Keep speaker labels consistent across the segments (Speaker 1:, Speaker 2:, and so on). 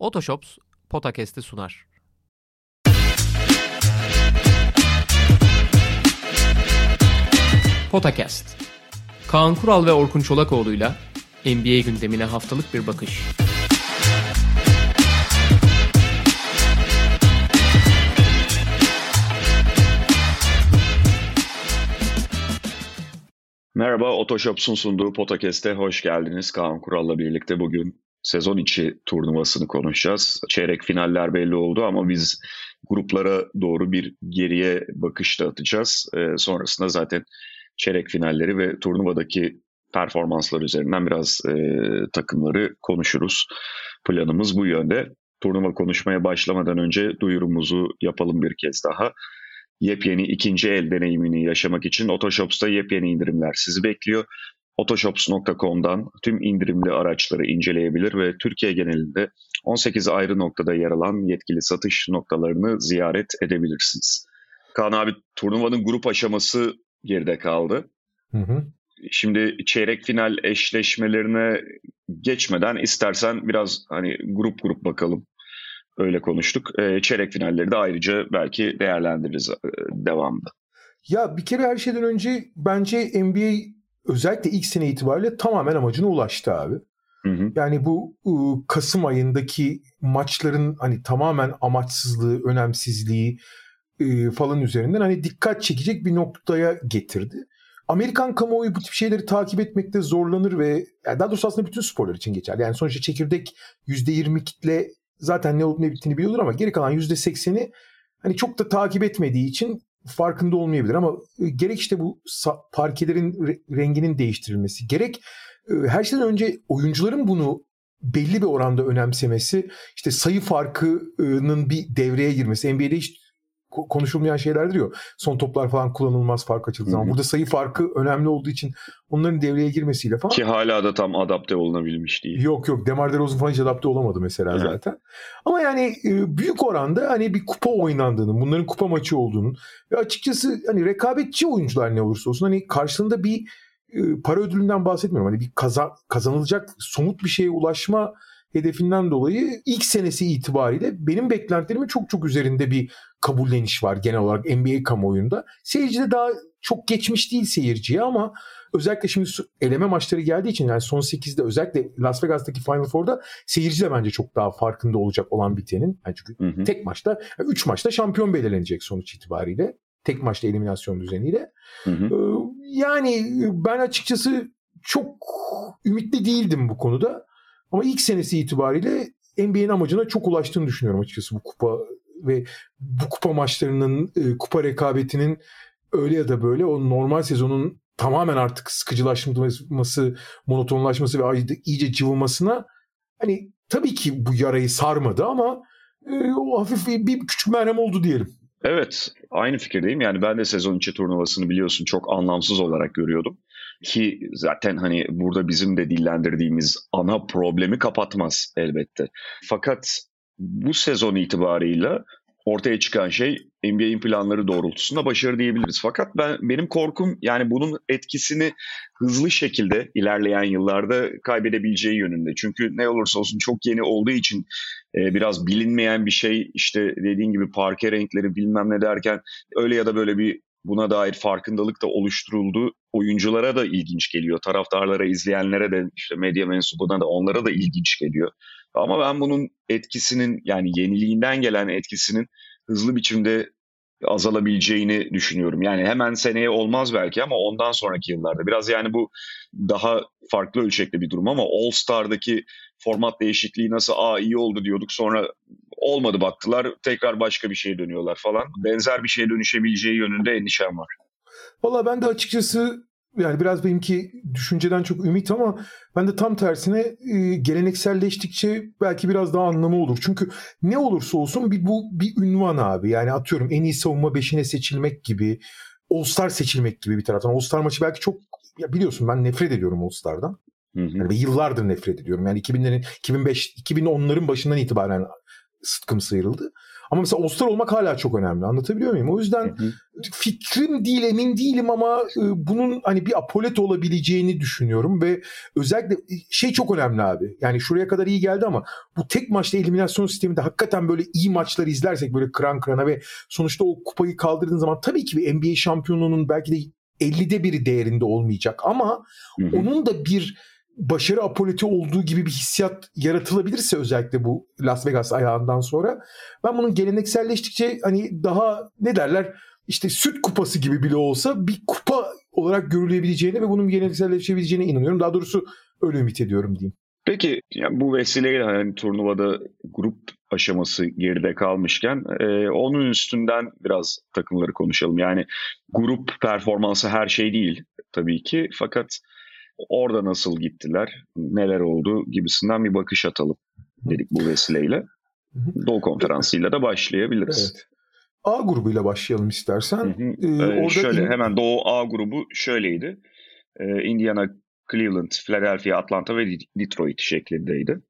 Speaker 1: Otoshops Potakest'i sunar. Potakast. Kaan Kural ve Orkun Çolakoğlu'yla NBA gündemine haftalık bir bakış.
Speaker 2: Merhaba, Otoshops'un sunduğu Potakest'e hoş geldiniz. Kaan Kural'la birlikte bugün sezon içi turnuvasını konuşacağız. Çeyrek finaller belli oldu ama biz gruplara doğru bir geriye bakış da atacağız. Ee, sonrasında zaten çeyrek finalleri ve turnuvadaki performanslar üzerinden biraz e, takımları konuşuruz. Planımız bu yönde. Turnuva konuşmaya başlamadan önce duyurumuzu yapalım bir kez daha. Yepyeni ikinci el deneyimini yaşamak için Otoshops'ta yepyeni indirimler sizi bekliyor. Otoshops.com'dan tüm indirimli araçları inceleyebilir ve Türkiye genelinde 18 ayrı noktada yer alan yetkili satış noktalarını ziyaret edebilirsiniz. Kaan abi turnuvanın grup aşaması geride kaldı. Hı hı. Şimdi çeyrek final eşleşmelerine geçmeden istersen biraz hani grup grup bakalım. Öyle konuştuk. E, çeyrek finalleri de ayrıca belki değerlendiririz e, devamında.
Speaker 3: Ya bir kere her şeyden önce bence NBA özellikle ilk sene itibariyle tamamen amacına ulaştı abi. Hı hı. Yani bu ıı, Kasım ayındaki maçların hani tamamen amaçsızlığı, önemsizliği ıı, falan üzerinden hani dikkat çekecek bir noktaya getirdi. Amerikan kamuoyu bu tip şeyleri takip etmekte zorlanır ve yani daha doğrusu aslında bütün sporlar için geçer. Yani sonuçta çekirdek %20 kitle zaten ne olup ne bittiğini biliyordur ama geri kalan %80'i hani çok da takip etmediği için farkında olmayabilir ama e, gerek işte bu parkelerin renginin değiştirilmesi gerek e, her şeyden önce oyuncuların bunu belli bir oranda önemsemesi işte sayı farkının bir devreye girmesi NBA'de hiç konuşulmayan şeylerdir ya. Son toplar falan kullanılmaz fark açıldığı zaman. Burada sayı farkı önemli olduğu için onların devreye girmesiyle falan.
Speaker 2: Ki hala da tam adapte olunabilmiş değil.
Speaker 3: Yok yok. Demar DeRozan falan hiç adapte olamadı mesela evet. zaten. Ama yani e, büyük oranda hani bir kupa oynandığının, bunların kupa maçı olduğunun ve açıkçası hani rekabetçi oyuncular ne olursa olsun hani karşılığında bir e, para ödülünden bahsetmiyorum. Hani bir kaza, kazanılacak somut bir şeye ulaşma hedefinden dolayı ilk senesi itibariyle benim beklentilerimin çok çok üzerinde bir kabulleniş var genel olarak NBA kamuoyunda. Seyircide daha çok geçmiş değil seyirciye ama özellikle şimdi eleme maçları geldiği için yani son 8'de özellikle Las Vegas'taki Final Four'da seyirci de bence çok daha farkında olacak olan bitenin. Yani çünkü hı hı. tek maçta 3 maçta şampiyon belirlenecek sonuç itibariyle. Tek maçta eliminasyon düzeniyle. Hı hı. Yani ben açıkçası çok ümitli değildim bu konuda. Ama ilk senesi itibariyle NBA'nin amacına çok ulaştığını düşünüyorum açıkçası bu kupa ve bu kupa maçlarının e, kupa rekabetinin öyle ya da böyle o normal sezonun tamamen artık sıkıcılaşması, monotonlaşması ve iyice cıvımasına hani tabii ki bu yarayı sarmadı ama e, o hafif bir, küçük merhem oldu diyelim.
Speaker 2: Evet, aynı fikirdeyim. Yani ben de sezon içi turnuvasını biliyorsun çok anlamsız olarak görüyordum. Ki zaten hani burada bizim de dillendirdiğimiz ana problemi kapatmaz elbette. Fakat bu sezon itibarıyla ortaya çıkan şey NBA'in planları doğrultusunda başarı diyebiliriz. Fakat ben benim korkum yani bunun etkisini hızlı şekilde ilerleyen yıllarda kaybedebileceği yönünde. Çünkü ne olursa olsun çok yeni olduğu için e, biraz bilinmeyen bir şey işte dediğin gibi parke renkleri bilmem ne derken öyle ya da böyle bir buna dair farkındalık da oluşturuldu. Oyunculara da ilginç geliyor. Taraftarlara, izleyenlere de işte medya mensubuna da onlara da ilginç geliyor. Ama ben bunun etkisinin yani yeniliğinden gelen etkisinin hızlı biçimde azalabileceğini düşünüyorum. Yani hemen seneye olmaz belki ama ondan sonraki yıllarda. Biraz yani bu daha farklı ölçekli bir durum ama All Star'daki format değişikliği nasıl aa iyi oldu diyorduk sonra olmadı baktılar tekrar başka bir şeye dönüyorlar falan. Benzer bir şeye dönüşebileceği yönünde endişem var.
Speaker 3: Valla ben de açıkçası yani biraz benimki düşünceden çok ümit ama ben de tam tersine e, gelenekselleştikçe belki biraz daha anlamı olur. Çünkü ne olursa olsun bir bu bir ünvan abi. Yani atıyorum en iyi savunma beşine seçilmek gibi, All-Star seçilmek gibi bir taraftan. All-Star maçı belki çok ya biliyorsun ben nefret ediyorum All-Star'dan. Hı hı. Yani yıllardır nefret ediyorum. Yani 2000'lerin 2005 2010'ların başından itibaren sıtkım sıyrıldı. Ama mesela All-Star olmak hala çok önemli. Anlatabiliyor muyum? O yüzden hı hı. fikrim değil emin değilim ama e, bunun hani bir apolet olabileceğini düşünüyorum ve özellikle e, şey çok önemli abi. Yani şuraya kadar iyi geldi ama bu tek maçta eliminasyon sisteminde hakikaten böyle iyi maçları izlersek böyle kıran kırana ve sonuçta o kupayı kaldırdığın zaman tabii ki bir NBA şampiyonluğunun belki de 50'de biri değerinde olmayacak ama hı hı. onun da bir başarı apoleti olduğu gibi bir hissiyat yaratılabilirse özellikle bu Las Vegas ayağından sonra ben bunun gelenekselleştikçe hani daha ne derler işte süt kupası gibi bile olsa bir kupa olarak görülebileceğine ve bunun gelenekselleşebileceğine inanıyorum. Daha doğrusu öyle ümit ediyorum diyeyim.
Speaker 2: Peki yani bu vesileyle hani turnuvada grup aşaması geride kalmışken e, onun üstünden biraz takımları konuşalım. Yani grup performansı her şey değil tabii ki fakat orada nasıl gittiler, neler oldu gibisinden bir bakış atalım dedik bu vesileyle. Doğu konferansıyla da başlayabiliriz. Evet.
Speaker 3: A grubuyla başlayalım istersen.
Speaker 2: Ee, ee, orada şöyle in... hemen Doğu A grubu şöyleydi. Ee, Indiana, Cleveland, Philadelphia, Atlanta ve Detroit şeklindeydi.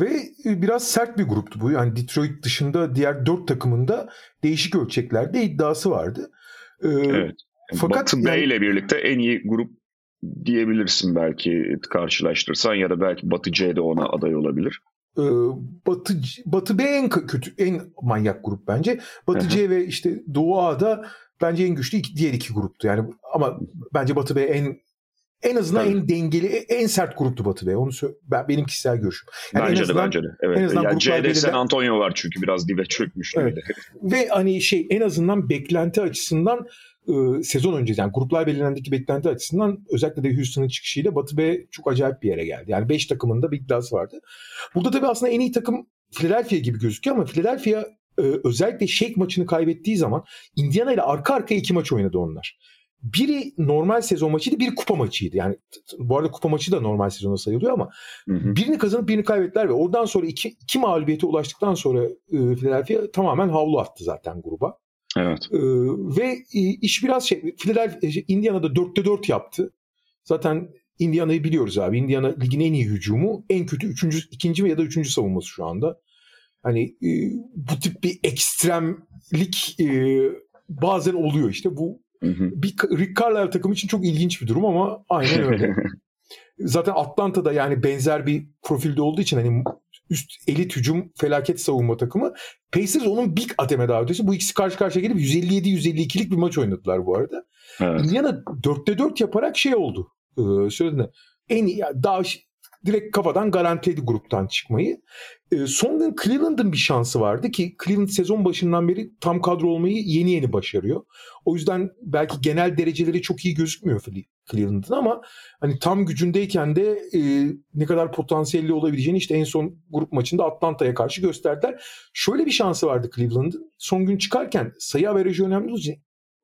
Speaker 3: Ve e, biraz sert bir gruptu bu. Yani Detroit dışında diğer dört takımında değişik ölçeklerde iddiası vardı.
Speaker 2: Ee, evet. Fakat Batı B ile birlikte en iyi grup diyebilirsin belki karşılaştırsan ya da belki Batı C de ona aday olabilir.
Speaker 3: Ee, Batı Batı B en kötü en manyak grup bence. Batı C ve işte Doğu A'da bence en güçlü iki, diğer iki gruptu. Yani ama bence Batı B en en azından Tabii. en dengeli, en sert gruptu Batı B. Onu ben, benim kişisel görüşüm.
Speaker 2: Yani bence azından, de bence de. Evet. En azından yani C'de San Antonio var çünkü biraz dibe çökmüş. Evet.
Speaker 3: Ve hani şey en azından beklenti açısından e, sezon öncesi yani gruplar belirlendeki beklenti açısından özellikle de Houston'ın çıkışıyla Batı B çok acayip bir yere geldi. Yani 5 takımın da bir iddiası vardı. Burada tabii aslında en iyi takım Philadelphia gibi gözüküyor ama Philadelphia e, özellikle Shake maçını kaybettiği zaman Indiana ile arka arkaya iki maç oynadı onlar. Biri normal sezon maçıydı, biri kupa maçıydı. Yani bu arada kupa maçı da normal sezona sayılıyor ama hı hı. birini kazanıp birini kaybettiler ve oradan sonra iki, iki mağlubiyete ulaştıktan sonra e, Philadelphia tamamen havlu attı zaten gruba.
Speaker 2: Evet.
Speaker 3: Ee, ve iş biraz şey, Philadelphia, e, Indiana'da 4'te 4 yaptı. Zaten Indiana'yı biliyoruz abi. Indiana ligin en iyi hücumu, en kötü üçüncü, ikinci ya da üçüncü savunması şu anda. Hani e, bu tip bir ekstremlik e, bazen oluyor işte. Bu hı hı. bir Rick Carlisle takım için çok ilginç bir durum ama aynen öyle. Zaten Atlanta'da yani benzer bir profilde olduğu için hani üst elit hücum felaket savunma takımı. Pacers onun big ateme daha ötesi. Bu ikisi karşı karşıya gelip 157-152'lik bir maç oynadılar bu arada. Evet. Indiana 4'te 4 yaparak şey oldu. Ee, söylediğinde en iyi daha direkt kafadan garantiledi gruptan çıkmayı. E, son gün Cleveland'ın bir şansı vardı ki Cleveland sezon başından beri tam kadro olmayı yeni yeni başarıyor. O yüzden belki genel dereceleri çok iyi gözükmüyor Cleveland'ın ama hani tam gücündeyken de e, ne kadar potansiyelli olabileceğini işte en son grup maçında Atlanta'ya karşı gösterdiler. Şöyle bir şansı vardı Cleveland'ın. Son gün çıkarken sayı averajı önemli olacak.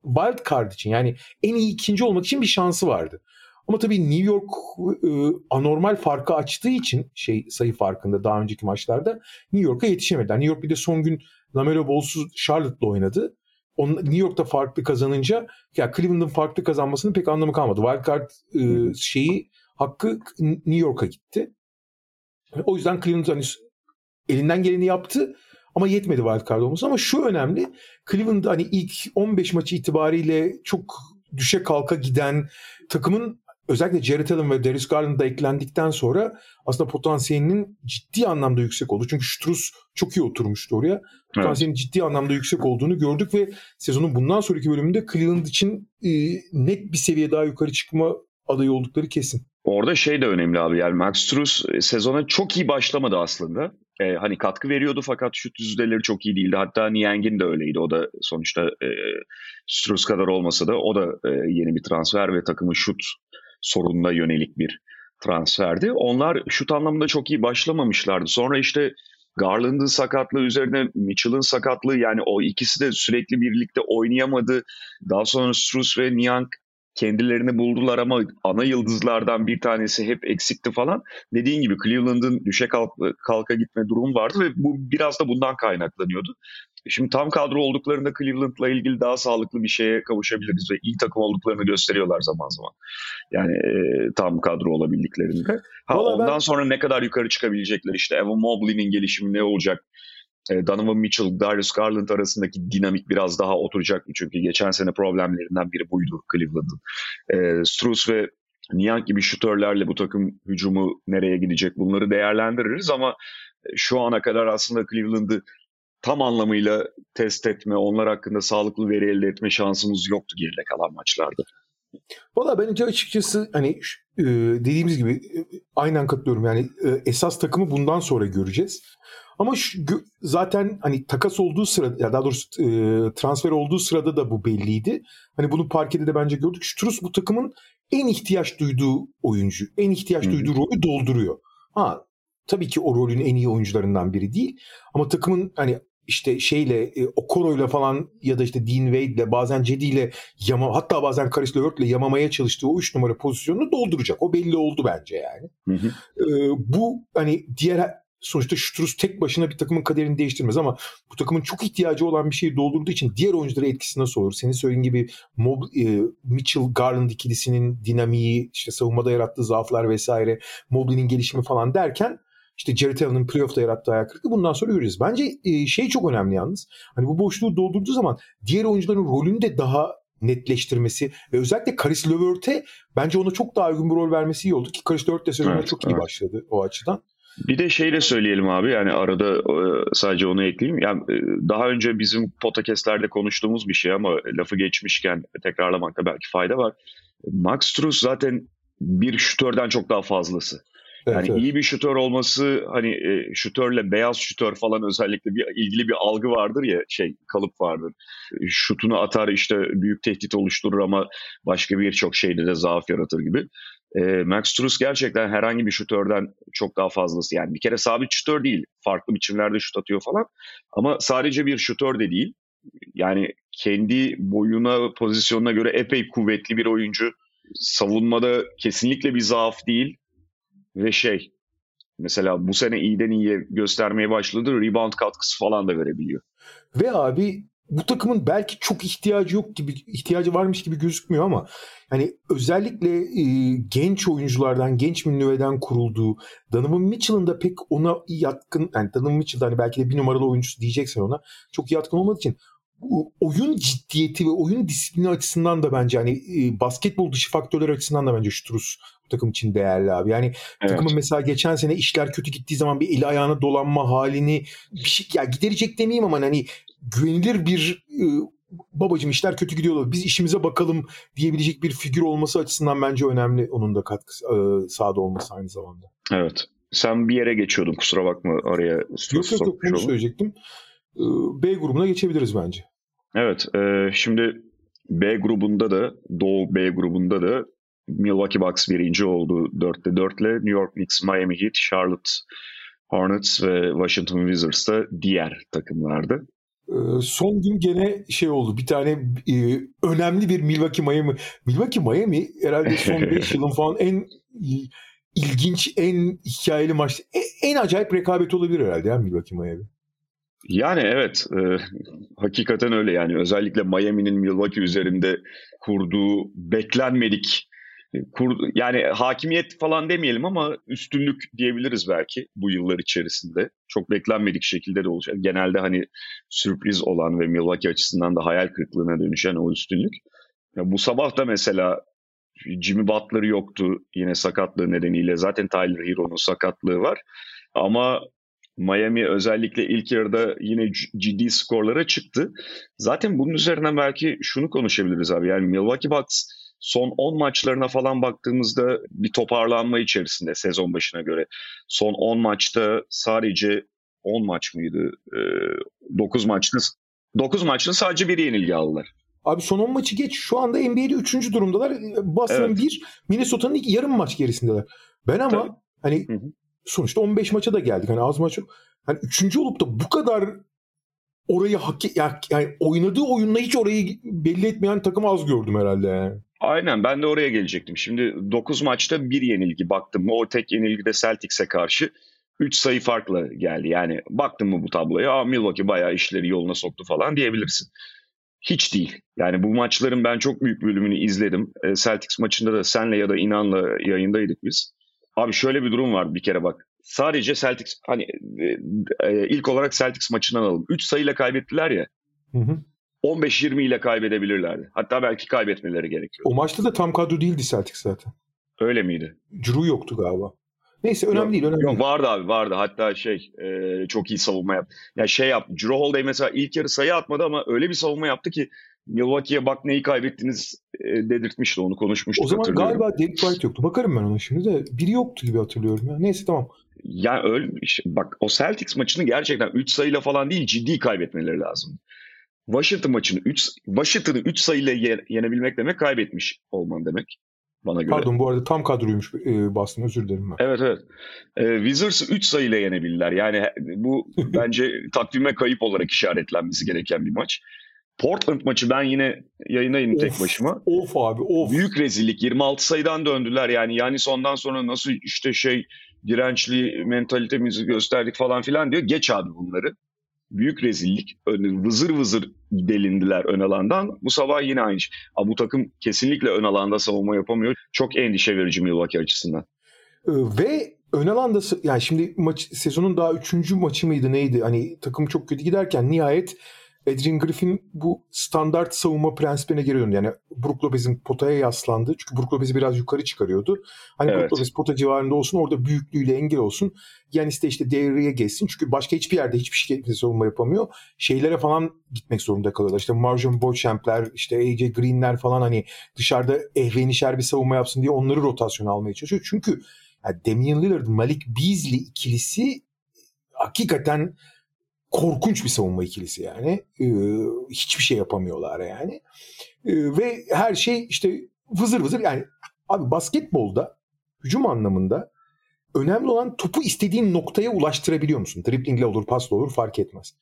Speaker 3: Wild card için yani en iyi ikinci olmak için bir şansı vardı. Ama tabii New York e, anormal farkı açtığı için şey sayı farkında daha önceki maçlarda New York'a yetişemediler. New York bir de son gün Lamelo Ball'suz Charlotte'la oynadı. On, New York'ta farklı kazanınca ya Cleveland'ın farklı kazanmasının pek anlamı kalmadı. Wildcard e, şeyi hakkı New York'a gitti. O yüzden Cleveland hani elinden geleni yaptı ama yetmedi wildcard olması. Ama şu önemli. Cleveland hani ilk 15 maçı itibariyle çok düşe kalka giden takımın özellikle Jared Allen ve Darius Garland da eklendikten sonra aslında potansiyelinin ciddi anlamda yüksek oldu. Çünkü Struz çok iyi oturmuştu oraya. Potansiyelin evet. ciddi anlamda yüksek olduğunu gördük ve sezonun bundan sonraki bölümünde Cleveland için e, net bir seviye daha yukarı çıkma adayı oldukları kesin.
Speaker 2: Orada şey de önemli abi yani Max Struz e, sezona çok iyi başlamadı aslında. Ee, hani katkı veriyordu fakat şut yüzdeleri çok iyi değildi. Hatta Niang'in de öyleydi. O da sonuçta e, Struz kadar olmasa da o da e, yeni bir transfer ve takımın şut sorununa yönelik bir transferdi. Onlar şut anlamında çok iyi başlamamışlardı. Sonra işte Garland'ın sakatlığı üzerine Mitchell'ın sakatlığı yani o ikisi de sürekli birlikte oynayamadı. Daha sonra Strus ve Niang kendilerini buldular ama ana yıldızlardan bir tanesi hep eksikti falan. Dediğin gibi Cleveland'ın düşe kalka gitme durumu vardı ve bu biraz da bundan kaynaklanıyordu. Şimdi tam kadro olduklarında Cleveland'la ilgili daha sağlıklı bir şeye kavuşabiliriz ve iyi takım olduklarını gösteriyorlar zaman zaman. Yani e, tam kadro olabildiklerinde. Ha, ondan ben... sonra ne kadar yukarı çıkabilecekler işte Evan Mobley'nin gelişimi ne olacak? E, Donovan Mitchell, Darius Garland arasındaki dinamik biraz daha oturacak mı? Çünkü geçen sene problemlerinden biri buydu Cleveland'ın. E, Struz ve Niang gibi şutörlerle bu takım hücumu nereye gidecek bunları değerlendiririz ama e, şu ana kadar aslında Cleveland'ı tam anlamıyla test etme, onlar hakkında sağlıklı veri elde etme şansımız yoktu geride kalan maçlarda.
Speaker 3: Valla bence açıkçası hani e, dediğimiz gibi aynen katılıyorum. Yani esas takımı bundan sonra göreceğiz. Ama şu, zaten hani takas olduğu sırada ya daha doğrusu transfer olduğu sırada da bu belliydi. Hani bunu parkede de bence gördük. Strus bu takımın en ihtiyaç duyduğu oyuncu, en ihtiyaç Hı-hı. duyduğu rolü dolduruyor. Ha tabii ki o rolün en iyi oyuncularından biri değil. Ama takımın hani işte şeyle e, Okoro'yla falan ya da işte Dean Wade'le bazen Cedi'yle yama hatta bazen Karis Levert'le yamamaya çalıştığı o 3 numara pozisyonunu dolduracak. O belli oldu bence yani. Hı hı. E, bu hani diğer sonuçta Struz tek başına bir takımın kaderini değiştirmez ama bu takımın çok ihtiyacı olan bir şeyi doldurduğu için diğer oyunculara etkisi nasıl olur? Senin söylediğin gibi Mob, e, Mitchell Garland ikilisinin dinamiği, işte savunmada yarattığı zaaflar vesaire, Mobley'nin gelişimi falan derken işte Jared Allen'ın playoff'ta yarattığı ayak kırıklığı bundan sonra göreceğiz. Bence e, şey çok önemli yalnız. Hani bu boşluğu doldurduğu zaman diğer oyuncuların rolünü de daha netleştirmesi ve özellikle Karis LeVert'e bence ona çok daha uygun bir rol vermesi iyi oldu ki Karis LeVert de sezona evet, çok evet. iyi başladı o açıdan.
Speaker 2: Bir de şey de söyleyelim abi yani arada e, sadece onu ekleyeyim. Yani e, daha önce bizim podcastlerde konuştuğumuz bir şey ama lafı geçmişken tekrarlamakta belki fayda var. Max Struz zaten bir şütörden çok daha fazlası. Yani evet, iyi bir şutör olması hani e, şutörle beyaz şutör falan özellikle bir ilgili bir algı vardır ya şey kalıp vardır. Şutunu atar işte büyük tehdit oluşturur ama başka birçok şeyde de zaaf yaratır gibi. E, Max Struz gerçekten herhangi bir şutörden çok daha fazlası. Yani bir kere sabit şutör değil. Farklı biçimlerde şut atıyor falan. Ama sadece bir şutör de değil. Yani kendi boyuna, pozisyonuna göre epey kuvvetli bir oyuncu. Savunmada kesinlikle bir zaaf değil ve şey mesela bu sene iyiden iyiye göstermeye başladı. Rebound katkısı falan da verebiliyor.
Speaker 3: Ve abi bu takımın belki çok ihtiyacı yok gibi ihtiyacı varmış gibi gözükmüyor ama yani özellikle e, genç oyunculardan, genç nüveden kurulduğu Donovan Mitchell'ın da pek ona yatkın yani Donovan Mitchell hani belki de bir numaralı oyuncusu diyeceksen ona çok yatkın olmadığı için oyun ciddiyeti ve oyun disiplini açısından da bence hani e, basketbol dışı faktörler açısından da bence Struz bu takım için değerli abi. Yani evet. takımın mesela geçen sene işler kötü gittiği zaman bir eli ayağına dolanma halini bir şey ya giderecek demeyeyim ama hani güvenilir bir e, babacım işler kötü gidiyor biz işimize bakalım diyebilecek bir figür olması açısından bence önemli onun da katkısı e, sahada olması aynı zamanda.
Speaker 2: Evet. Sen bir yere geçiyordun kusura bakma araya.
Speaker 3: Yok yok yok bunu söyleyecektim. E, B grubuna geçebiliriz bence.
Speaker 2: Evet. E, şimdi B grubunda da Doğu B grubunda da Milwaukee Bucks birinci oldu 4'te 4 ile. New York Knicks, Miami Heat, Charlotte Hornets ve Washington Wizards da diğer takımlardı.
Speaker 3: Ee, son gün gene şey oldu. Bir tane e, önemli bir Milwaukee Miami. Milwaukee Miami herhalde son 5 yılın falan en ilginç, en hikayeli maç. En, en acayip rekabet olabilir herhalde ya Milwaukee Miami.
Speaker 2: Yani evet e, hakikaten öyle yani özellikle Miami'nin Milwaukee üzerinde kurduğu beklenmedik kur, yani hakimiyet falan demeyelim ama üstünlük diyebiliriz belki bu yıllar içerisinde. Çok beklenmedik şekilde de olacak. Genelde hani sürpriz olan ve Milwaukee açısından da hayal kırıklığına dönüşen o üstünlük. Ya bu sabah da mesela Jimmy Butler yoktu yine sakatlığı nedeniyle. Zaten Tyler Hero'nun sakatlığı var. Ama Miami özellikle ilk yarıda yine ciddi skorlara çıktı. Zaten bunun üzerinden belki şunu konuşabiliriz abi. Yani Milwaukee Bucks son 10 maçlarına falan baktığımızda bir toparlanma içerisinde sezon başına göre. Son 10 maçta sadece 10 maç mıydı? E, 9 maçta 9 maçta sadece bir yenilgi aldılar.
Speaker 3: Abi son 10 maçı geç. Şu anda NBA'de 3. durumdalar. Boston'ın evet. 1, Minnesota'nın yarım maç gerisindeler. Ben ama Tabii. hani hı hı. Sonuçta 15 maça da geldik. Hani az maç hani 3. olup da bu kadar orayı hak yani oynadığı oyunla hiç orayı belli etmeyen takım az gördüm herhalde.
Speaker 2: Aynen ben de oraya gelecektim. Şimdi 9 maçta bir yenilgi baktım mı o tek yenilgi de Celtics'e karşı 3 sayı farkla geldi. Yani baktım mı bu tabloya Aa, Milwaukee bayağı işleri yoluna soktu falan diyebilirsin. Hiç değil. Yani bu maçların ben çok büyük bölümünü izledim. Celtics maçında da senle ya da inanla yayındaydık biz. Abi şöyle bir durum var bir kere bak. sadece Celtics hani e, ilk olarak Celtics maçından alalım. 3 sayıyla kaybettiler ya. Hı hı. 15-20 ile kaybedebilirlerdi. Hatta belki kaybetmeleri gerekiyor.
Speaker 3: O maçta da tam kadro değildi Celtics zaten.
Speaker 2: Öyle miydi?
Speaker 3: Drew yoktu galiba. Neyse önemli
Speaker 2: yok,
Speaker 3: değil. Önemli
Speaker 2: yok
Speaker 3: değil.
Speaker 2: vardı abi vardı. Hatta şey e, çok iyi savunma yaptı. Ya yani şey yaptı. Drew Holiday mesela ilk yarı sayı atmadı ama öyle bir savunma yaptı ki Milwaukee'ye bak neyi kaybettiniz e, dedirtmişti onu konuşmuştuk.
Speaker 3: O zaman galiba David White yoktu. Bakarım ben ona şimdi de. Biri yoktu gibi hatırlıyorum. Ya. Neyse tamam.
Speaker 2: Yani öyle bak o Celtics maçını gerçekten 3 sayıyla falan değil ciddi kaybetmeleri lazım. Washington maçını 3 Washington'ı 3 sayıyla yenebilmek demek kaybetmiş olman demek bana göre.
Speaker 3: Pardon bu arada tam kadroymuş e, Boston özür dilerim
Speaker 2: ben. Evet evet. E, Wizards'ı 3 sayıyla yenebilirler. Yani bu bence takvime kayıp olarak işaretlenmesi gereken bir maç. Portland maçı ben yine yayındayım of, tek başıma.
Speaker 3: Of abi of.
Speaker 2: Büyük rezillik. 26 sayıdan döndüler yani. Yani sondan sonra nasıl işte şey dirençli mentalitemizi gösterdik falan filan diyor. Geç abi bunları. Büyük rezillik. Vızır vızır delindiler ön alandan. Bu sabah yine aynı şey. Abi bu takım kesinlikle ön alanda savunma yapamıyor. Çok endişe verici Milwaukee açısından.
Speaker 3: Ee, ve ön alanda yani şimdi maç sezonun daha üçüncü maçı mıydı neydi? Hani takım çok kötü giderken nihayet Adrian Griffin bu standart savunma prensibine geri döndü. Yani Brook Lopez'in potaya yaslandı. Çünkü Brook Lopez'i biraz yukarı çıkarıyordu. Hani evet. Brook Lopez pota civarında olsun orada büyüklüğüyle engel olsun. Yanis de işte devreye geçsin. Çünkü başka hiçbir yerde hiçbir şey savunma yapamıyor. Şeylere falan gitmek zorunda kalıyorlar. İşte Marjon Beauchamp'ler, işte AJ Green'ler falan hani dışarıda ehvenişer bir savunma yapsın diye onları rotasyon almaya çalışıyor. Çünkü yani Damian Lillard, Malik Beasley ikilisi hakikaten korkunç bir savunma ikilisi yani. Ee, hiçbir şey yapamıyorlar yani. Ee, ve her şey işte vızır vızır yani abi basketbolda hücum anlamında önemli olan topu istediğin noktaya ulaştırabiliyor musun? Driblingle olur, pasla olur fark etmez.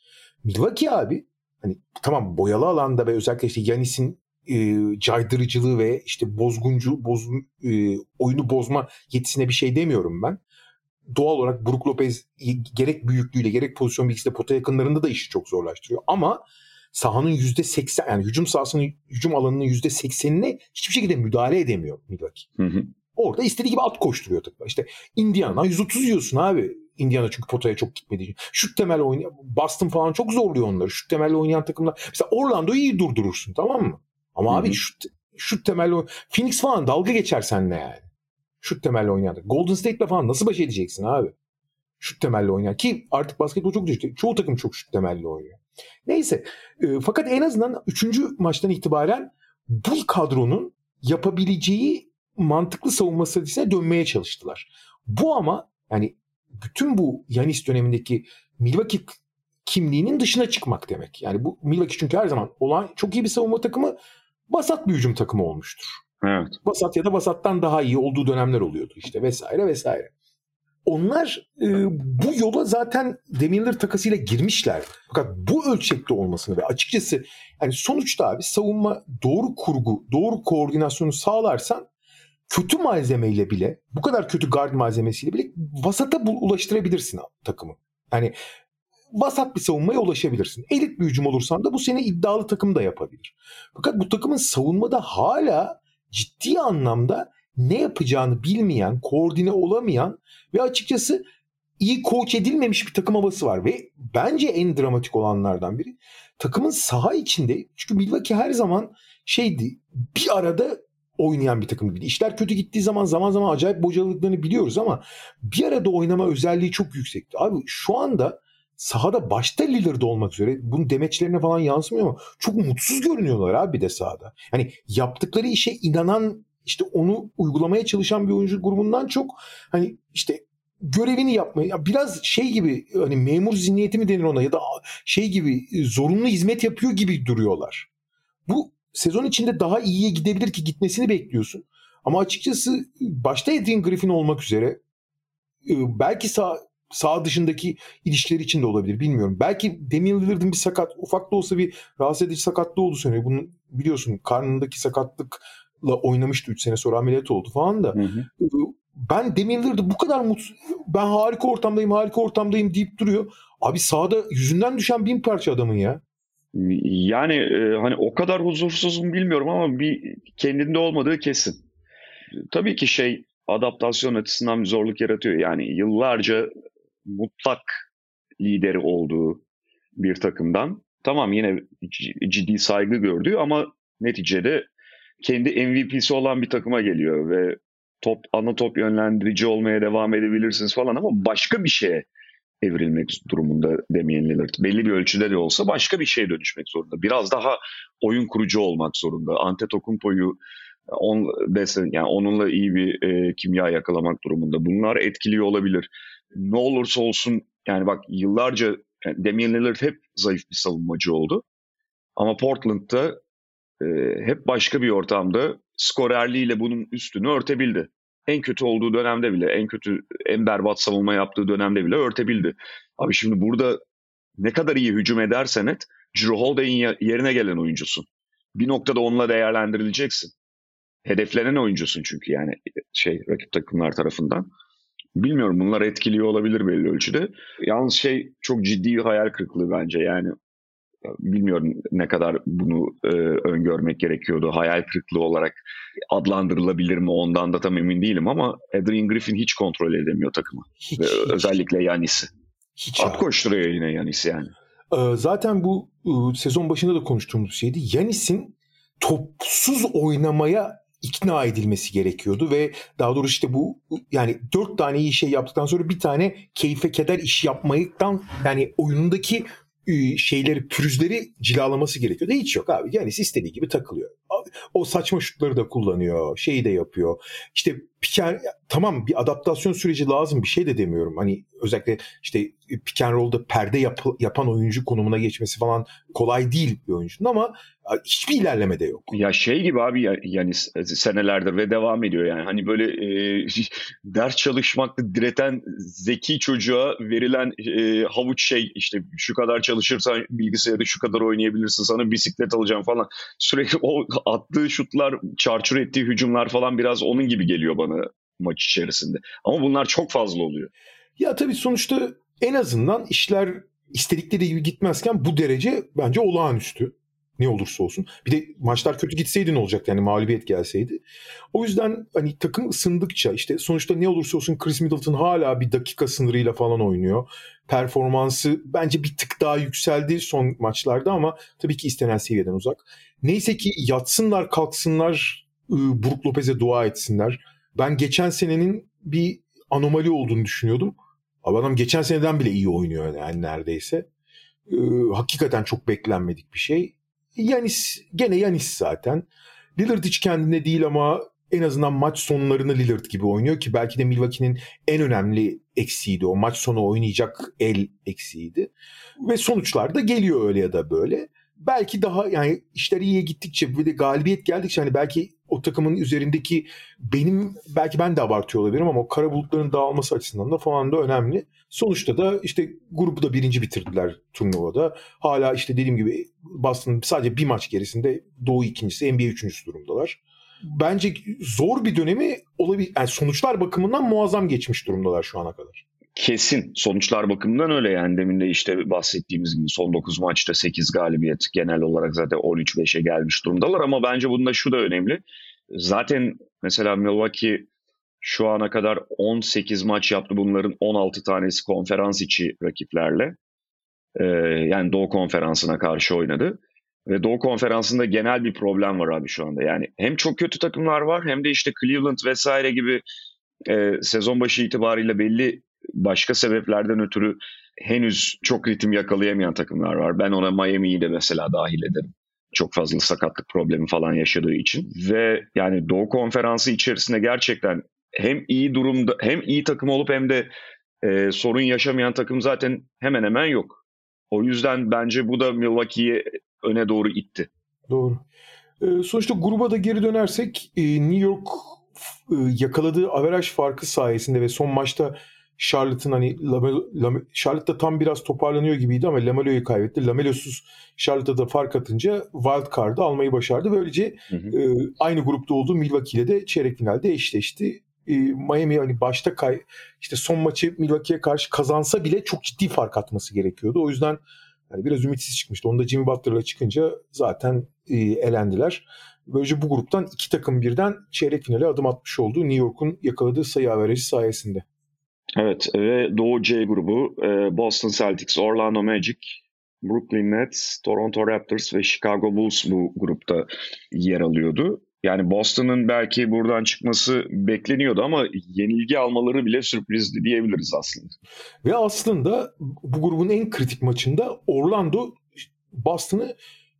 Speaker 3: Milwaukee abi hani tamam boyalı alanda ve özellikle işte Yanis'in e, caydırıcılığı ve işte bozguncu boz, e, oyunu bozma yetisine bir şey demiyorum ben doğal olarak Brook Lopez gerek büyüklüğüyle gerek pozisyon bilgisiyle pota yakınlarında da işi çok zorlaştırıyor. Ama sahanın yüzde seksen yani hücum sahasının hücum alanının yüzde seksenine hiçbir şekilde müdahale edemiyor Milwaukee. Hı hı. Orada istediği gibi at koşturuyor takımlar. İşte Indiana 130 yiyorsun abi. Indiana çünkü potaya çok gitmediği için. Şut temel oynayan Boston falan çok zorluyor onları. Şut temelli oynayan takımlar. Mesela Orlando'yu iyi durdurursun tamam mı? Ama Hı-hı. abi şut, şut temelli Phoenix falan dalga geçer seninle yani. Şut temelli oynayan. Golden State'le falan nasıl baş edeceksin abi? Şut temelli oynayan. Ki artık basketbol çok düştü. Çoğu takım çok şut temelli oynuyor. Neyse. E, fakat en azından 3. maçtan itibaren bu kadronun yapabileceği mantıklı savunma stratejisine dönmeye çalıştılar. Bu ama yani bütün bu Yanis dönemindeki Milwaukee kimliğinin dışına çıkmak demek. Yani bu Milwaukee çünkü her zaman olan çok iyi bir savunma takımı, basat bir hücum takımı olmuştur.
Speaker 2: Evet.
Speaker 3: Basat ya da Basat'tan daha iyi olduğu dönemler oluyordu işte vesaire vesaire. Onlar e, bu yola zaten Demirler takasıyla girmişler. Fakat bu ölçekte olmasını ve açıkçası yani sonuçta abi savunma doğru kurgu, doğru koordinasyonu sağlarsan kötü malzemeyle bile bu kadar kötü guard malzemesiyle bile vasata ulaştırabilirsin takımı. Yani vasat bir savunmaya ulaşabilirsin. Elit bir hücum olursan da bu seni iddialı takım da yapabilir. Fakat bu takımın savunmada hala ciddi anlamda ne yapacağını bilmeyen, koordine olamayan ve açıkçası iyi koç edilmemiş bir takım havası var ve bence en dramatik olanlardan biri takımın saha içinde çünkü Milwaukee her zaman şeydi bir arada oynayan bir takım gibi. İşler kötü gittiği zaman zaman zaman acayip bocaladıklarını biliyoruz ama bir arada oynama özelliği çok yüksekti. Abi şu anda sahada başta Lillard olmak üzere bunun demeçlerine falan yansımıyor ama çok mutsuz görünüyorlar abi bir de sahada. Hani yaptıkları işe inanan işte onu uygulamaya çalışan bir oyuncu grubundan çok hani işte görevini yapmaya biraz şey gibi hani memur zihniyeti mi denir ona ya da şey gibi zorunlu hizmet yapıyor gibi duruyorlar. Bu sezon içinde daha iyiye gidebilir ki gitmesini bekliyorsun. Ama açıkçası başta Adrian Griffin olmak üzere belki sağ sağ dışındaki ilişkileri için de olabilir bilmiyorum. Belki Damian Lillard'ın bir sakat ufak da olsa bir rahatsız edici sakatlığı oldu söyleniyor. Bunun biliyorsun karnındaki sakatlıkla oynamıştı 3 sene sonra ameliyat oldu falan da. Hı hı. Ben Damian Lillard'ı bu kadar mutsuz ben harika ortamdayım harika ortamdayım deyip duruyor. Abi sağda yüzünden düşen bin parça adamın ya.
Speaker 2: Yani e, hani o kadar huzursuzum bilmiyorum ama bir kendinde olmadığı kesin. Tabii ki şey adaptasyon açısından bir zorluk yaratıyor. Yani yıllarca mutlak lideri olduğu bir takımdan tamam yine ciddi saygı gördüğü ama neticede kendi MVP'si olan bir takıma geliyor ve top ana top yönlendirici olmaya devam edebilirsiniz falan ama başka bir şeye evrilmek durumunda Damian Lillard. Belli bir ölçüde de olsa başka bir şeye dönüşmek zorunda. Biraz daha oyun kurucu olmak zorunda. Antetokounmpo'yu on, beslen, yani onunla iyi bir e, kimya yakalamak durumunda. Bunlar etkili olabilir. Ne olursa olsun yani bak yıllarca yani Damian Lillard hep zayıf bir savunmacı oldu. Ama Portland'da e, hep başka bir ortamda skorerliğiyle bunun üstünü örtebildi. En kötü olduğu dönemde bile, en kötü, en berbat savunma yaptığı dönemde bile örtebildi. Abi şimdi burada ne kadar iyi hücum edersen et, Drew Holiday'in yerine gelen oyuncusun. Bir noktada onunla değerlendirileceksin. Hedeflenen oyuncusun çünkü yani şey rakip takımlar tarafından. Bilmiyorum bunlar etkiliyor olabilir belli ölçüde. Yalnız şey çok ciddi bir hayal kırıklığı bence yani bilmiyorum ne kadar bunu e, öngörmek gerekiyordu. Hayal kırıklığı olarak adlandırılabilir mi ondan da tam emin değilim ama Adrian Griffin hiç kontrol edemiyor takımı. Hiç, Ve hiç. Özellikle Yanis'i. Hiç At abi. koşturuyor yine Yanis yani.
Speaker 3: Ee, zaten bu e, sezon başında da konuştuğumuz şeydi. Yanis'in topsuz oynamaya ikna edilmesi gerekiyordu ve daha doğrusu işte bu yani dört tane iyi şey yaptıktan sonra bir tane keyfe keder iş yapmayıktan yani oyunundaki şeyleri, pürüzleri cilalaması gerekiyor. hiç yok abi. Yani istediği gibi takılıyor. O saçma şutları da kullanıyor. Şeyi de yapıyor. İşte piken, tamam bir adaptasyon süreci lazım bir şey de demiyorum. Hani özellikle işte pick and perde yap, yapan oyuncu konumuna geçmesi falan kolay değil bir oyuncunun ama hiçbir ilerleme de yok.
Speaker 2: Ya şey gibi abi ya, yani senelerdir ve devam ediyor yani. Hani böyle e, ders çalışmakta direten zeki çocuğa verilen e, havuç şey işte şu kadar çalışırsan bilgisayarda şu kadar oynayabilirsin sana bisiklet alacağım falan. Sürekli o attığı şutlar, çarçur ettiği hücumlar falan biraz onun gibi geliyor bana maç içerisinde. Ama bunlar çok fazla oluyor.
Speaker 3: Ya tabii sonuçta en azından işler istedikleri gibi gitmezken bu derece bence olağanüstü. Ne olursa olsun. Bir de maçlar kötü gitseydi ne olacak yani mağlubiyet gelseydi. O yüzden hani takım ısındıkça işte sonuçta ne olursa olsun Chris Middleton hala bir dakika sınırıyla falan oynuyor. Performansı bence bir tık daha yükseldi son maçlarda ama tabii ki istenen seviyeden uzak. Neyse ki yatsınlar kalksınlar Brook Lopez'e dua etsinler. Ben geçen senenin bir anomali olduğunu düşünüyordum. Abi adam geçen seneden bile iyi oynuyor yani neredeyse. Ee, hakikaten çok beklenmedik bir şey. Yanis gene Yanis zaten. Lillard hiç kendine değil ama en azından maç sonlarını Lillard gibi oynuyor ki belki de Milwaukee'nin en önemli eksiğiydi. O maç sonu oynayacak el eksiğiydi. Ve sonuçlar da geliyor öyle ya da böyle. Belki daha yani işler iyiye gittikçe bir de galibiyet geldikçe hani belki o takımın üzerindeki benim belki ben de abartıyor olabilirim ama kara bulutların dağılması açısından da falan da önemli. Sonuçta da işte grubu da birinci bitirdiler turnuvada. Hala işte dediğim gibi Boston sadece bir maç gerisinde Doğu ikincisi, NBA üçüncüsü durumdalar. Bence zor bir dönemi olabilir. Yani sonuçlar bakımından muazzam geçmiş durumdalar şu ana kadar.
Speaker 2: Kesin. Sonuçlar bakımından öyle yani. Demin de işte bahsettiğimiz gibi son 9 maçta 8 galibiyet. Genel olarak zaten 13-5'e gelmiş durumdalar ama bence bunda şu da önemli. Zaten mesela Milwaukee şu ana kadar 18 maç yaptı. Bunların 16 tanesi konferans içi rakiplerle. Ee, yani Doğu Konferansı'na karşı oynadı. Ve Doğu Konferansı'nda genel bir problem var abi şu anda. Yani hem çok kötü takımlar var hem de işte Cleveland vesaire gibi e, sezon başı itibariyle belli başka sebeplerden ötürü henüz çok ritim yakalayamayan takımlar var. Ben ona Miami'yi de mesela dahil ederim. Çok fazla sakatlık problemi falan yaşadığı için. Ve yani Doğu Konferansı içerisinde gerçekten hem iyi durumda hem iyi takım olup hem de e, sorun yaşamayan takım zaten hemen hemen yok. O yüzden bence bu da Milwaukee'yi öne doğru itti.
Speaker 3: Doğru. E, sonuçta gruba da geri dönersek e, New York e, yakaladığı averaj farkı sayesinde ve son maçta Charlotte'ın hani Lamelo, Lamelo, Charlotte da tam biraz toparlanıyor gibiydi ama Lamelo'yu kaybetti. Lamelo'suz Charlotte'a da fark atınca wild card'ı almayı başardı. Böylece hı hı. E, aynı grupta olduğu Milwaukee ile de çeyrek finalde eşleşti. E, Miami hani başta kay işte son maçı Milwaukee'ye karşı kazansa bile çok ciddi fark atması gerekiyordu. O yüzden Yani biraz ümitsiz çıkmıştı. Onda Jimmy Butler'la çıkınca zaten e, elendiler. Böylece bu gruptan iki takım birden çeyrek finale adım atmış oldu. New York'un yakaladığı sayı averajı sayesinde.
Speaker 2: Evet ve Doğu C grubu e, Boston Celtics, Orlando Magic, Brooklyn Nets, Toronto Raptors ve Chicago Bulls bu grupta yer alıyordu. Yani Boston'ın belki buradan çıkması bekleniyordu ama yenilgi almaları bile sürprizdi diyebiliriz aslında.
Speaker 3: Ve aslında bu grubun en kritik maçında Orlando Boston'ı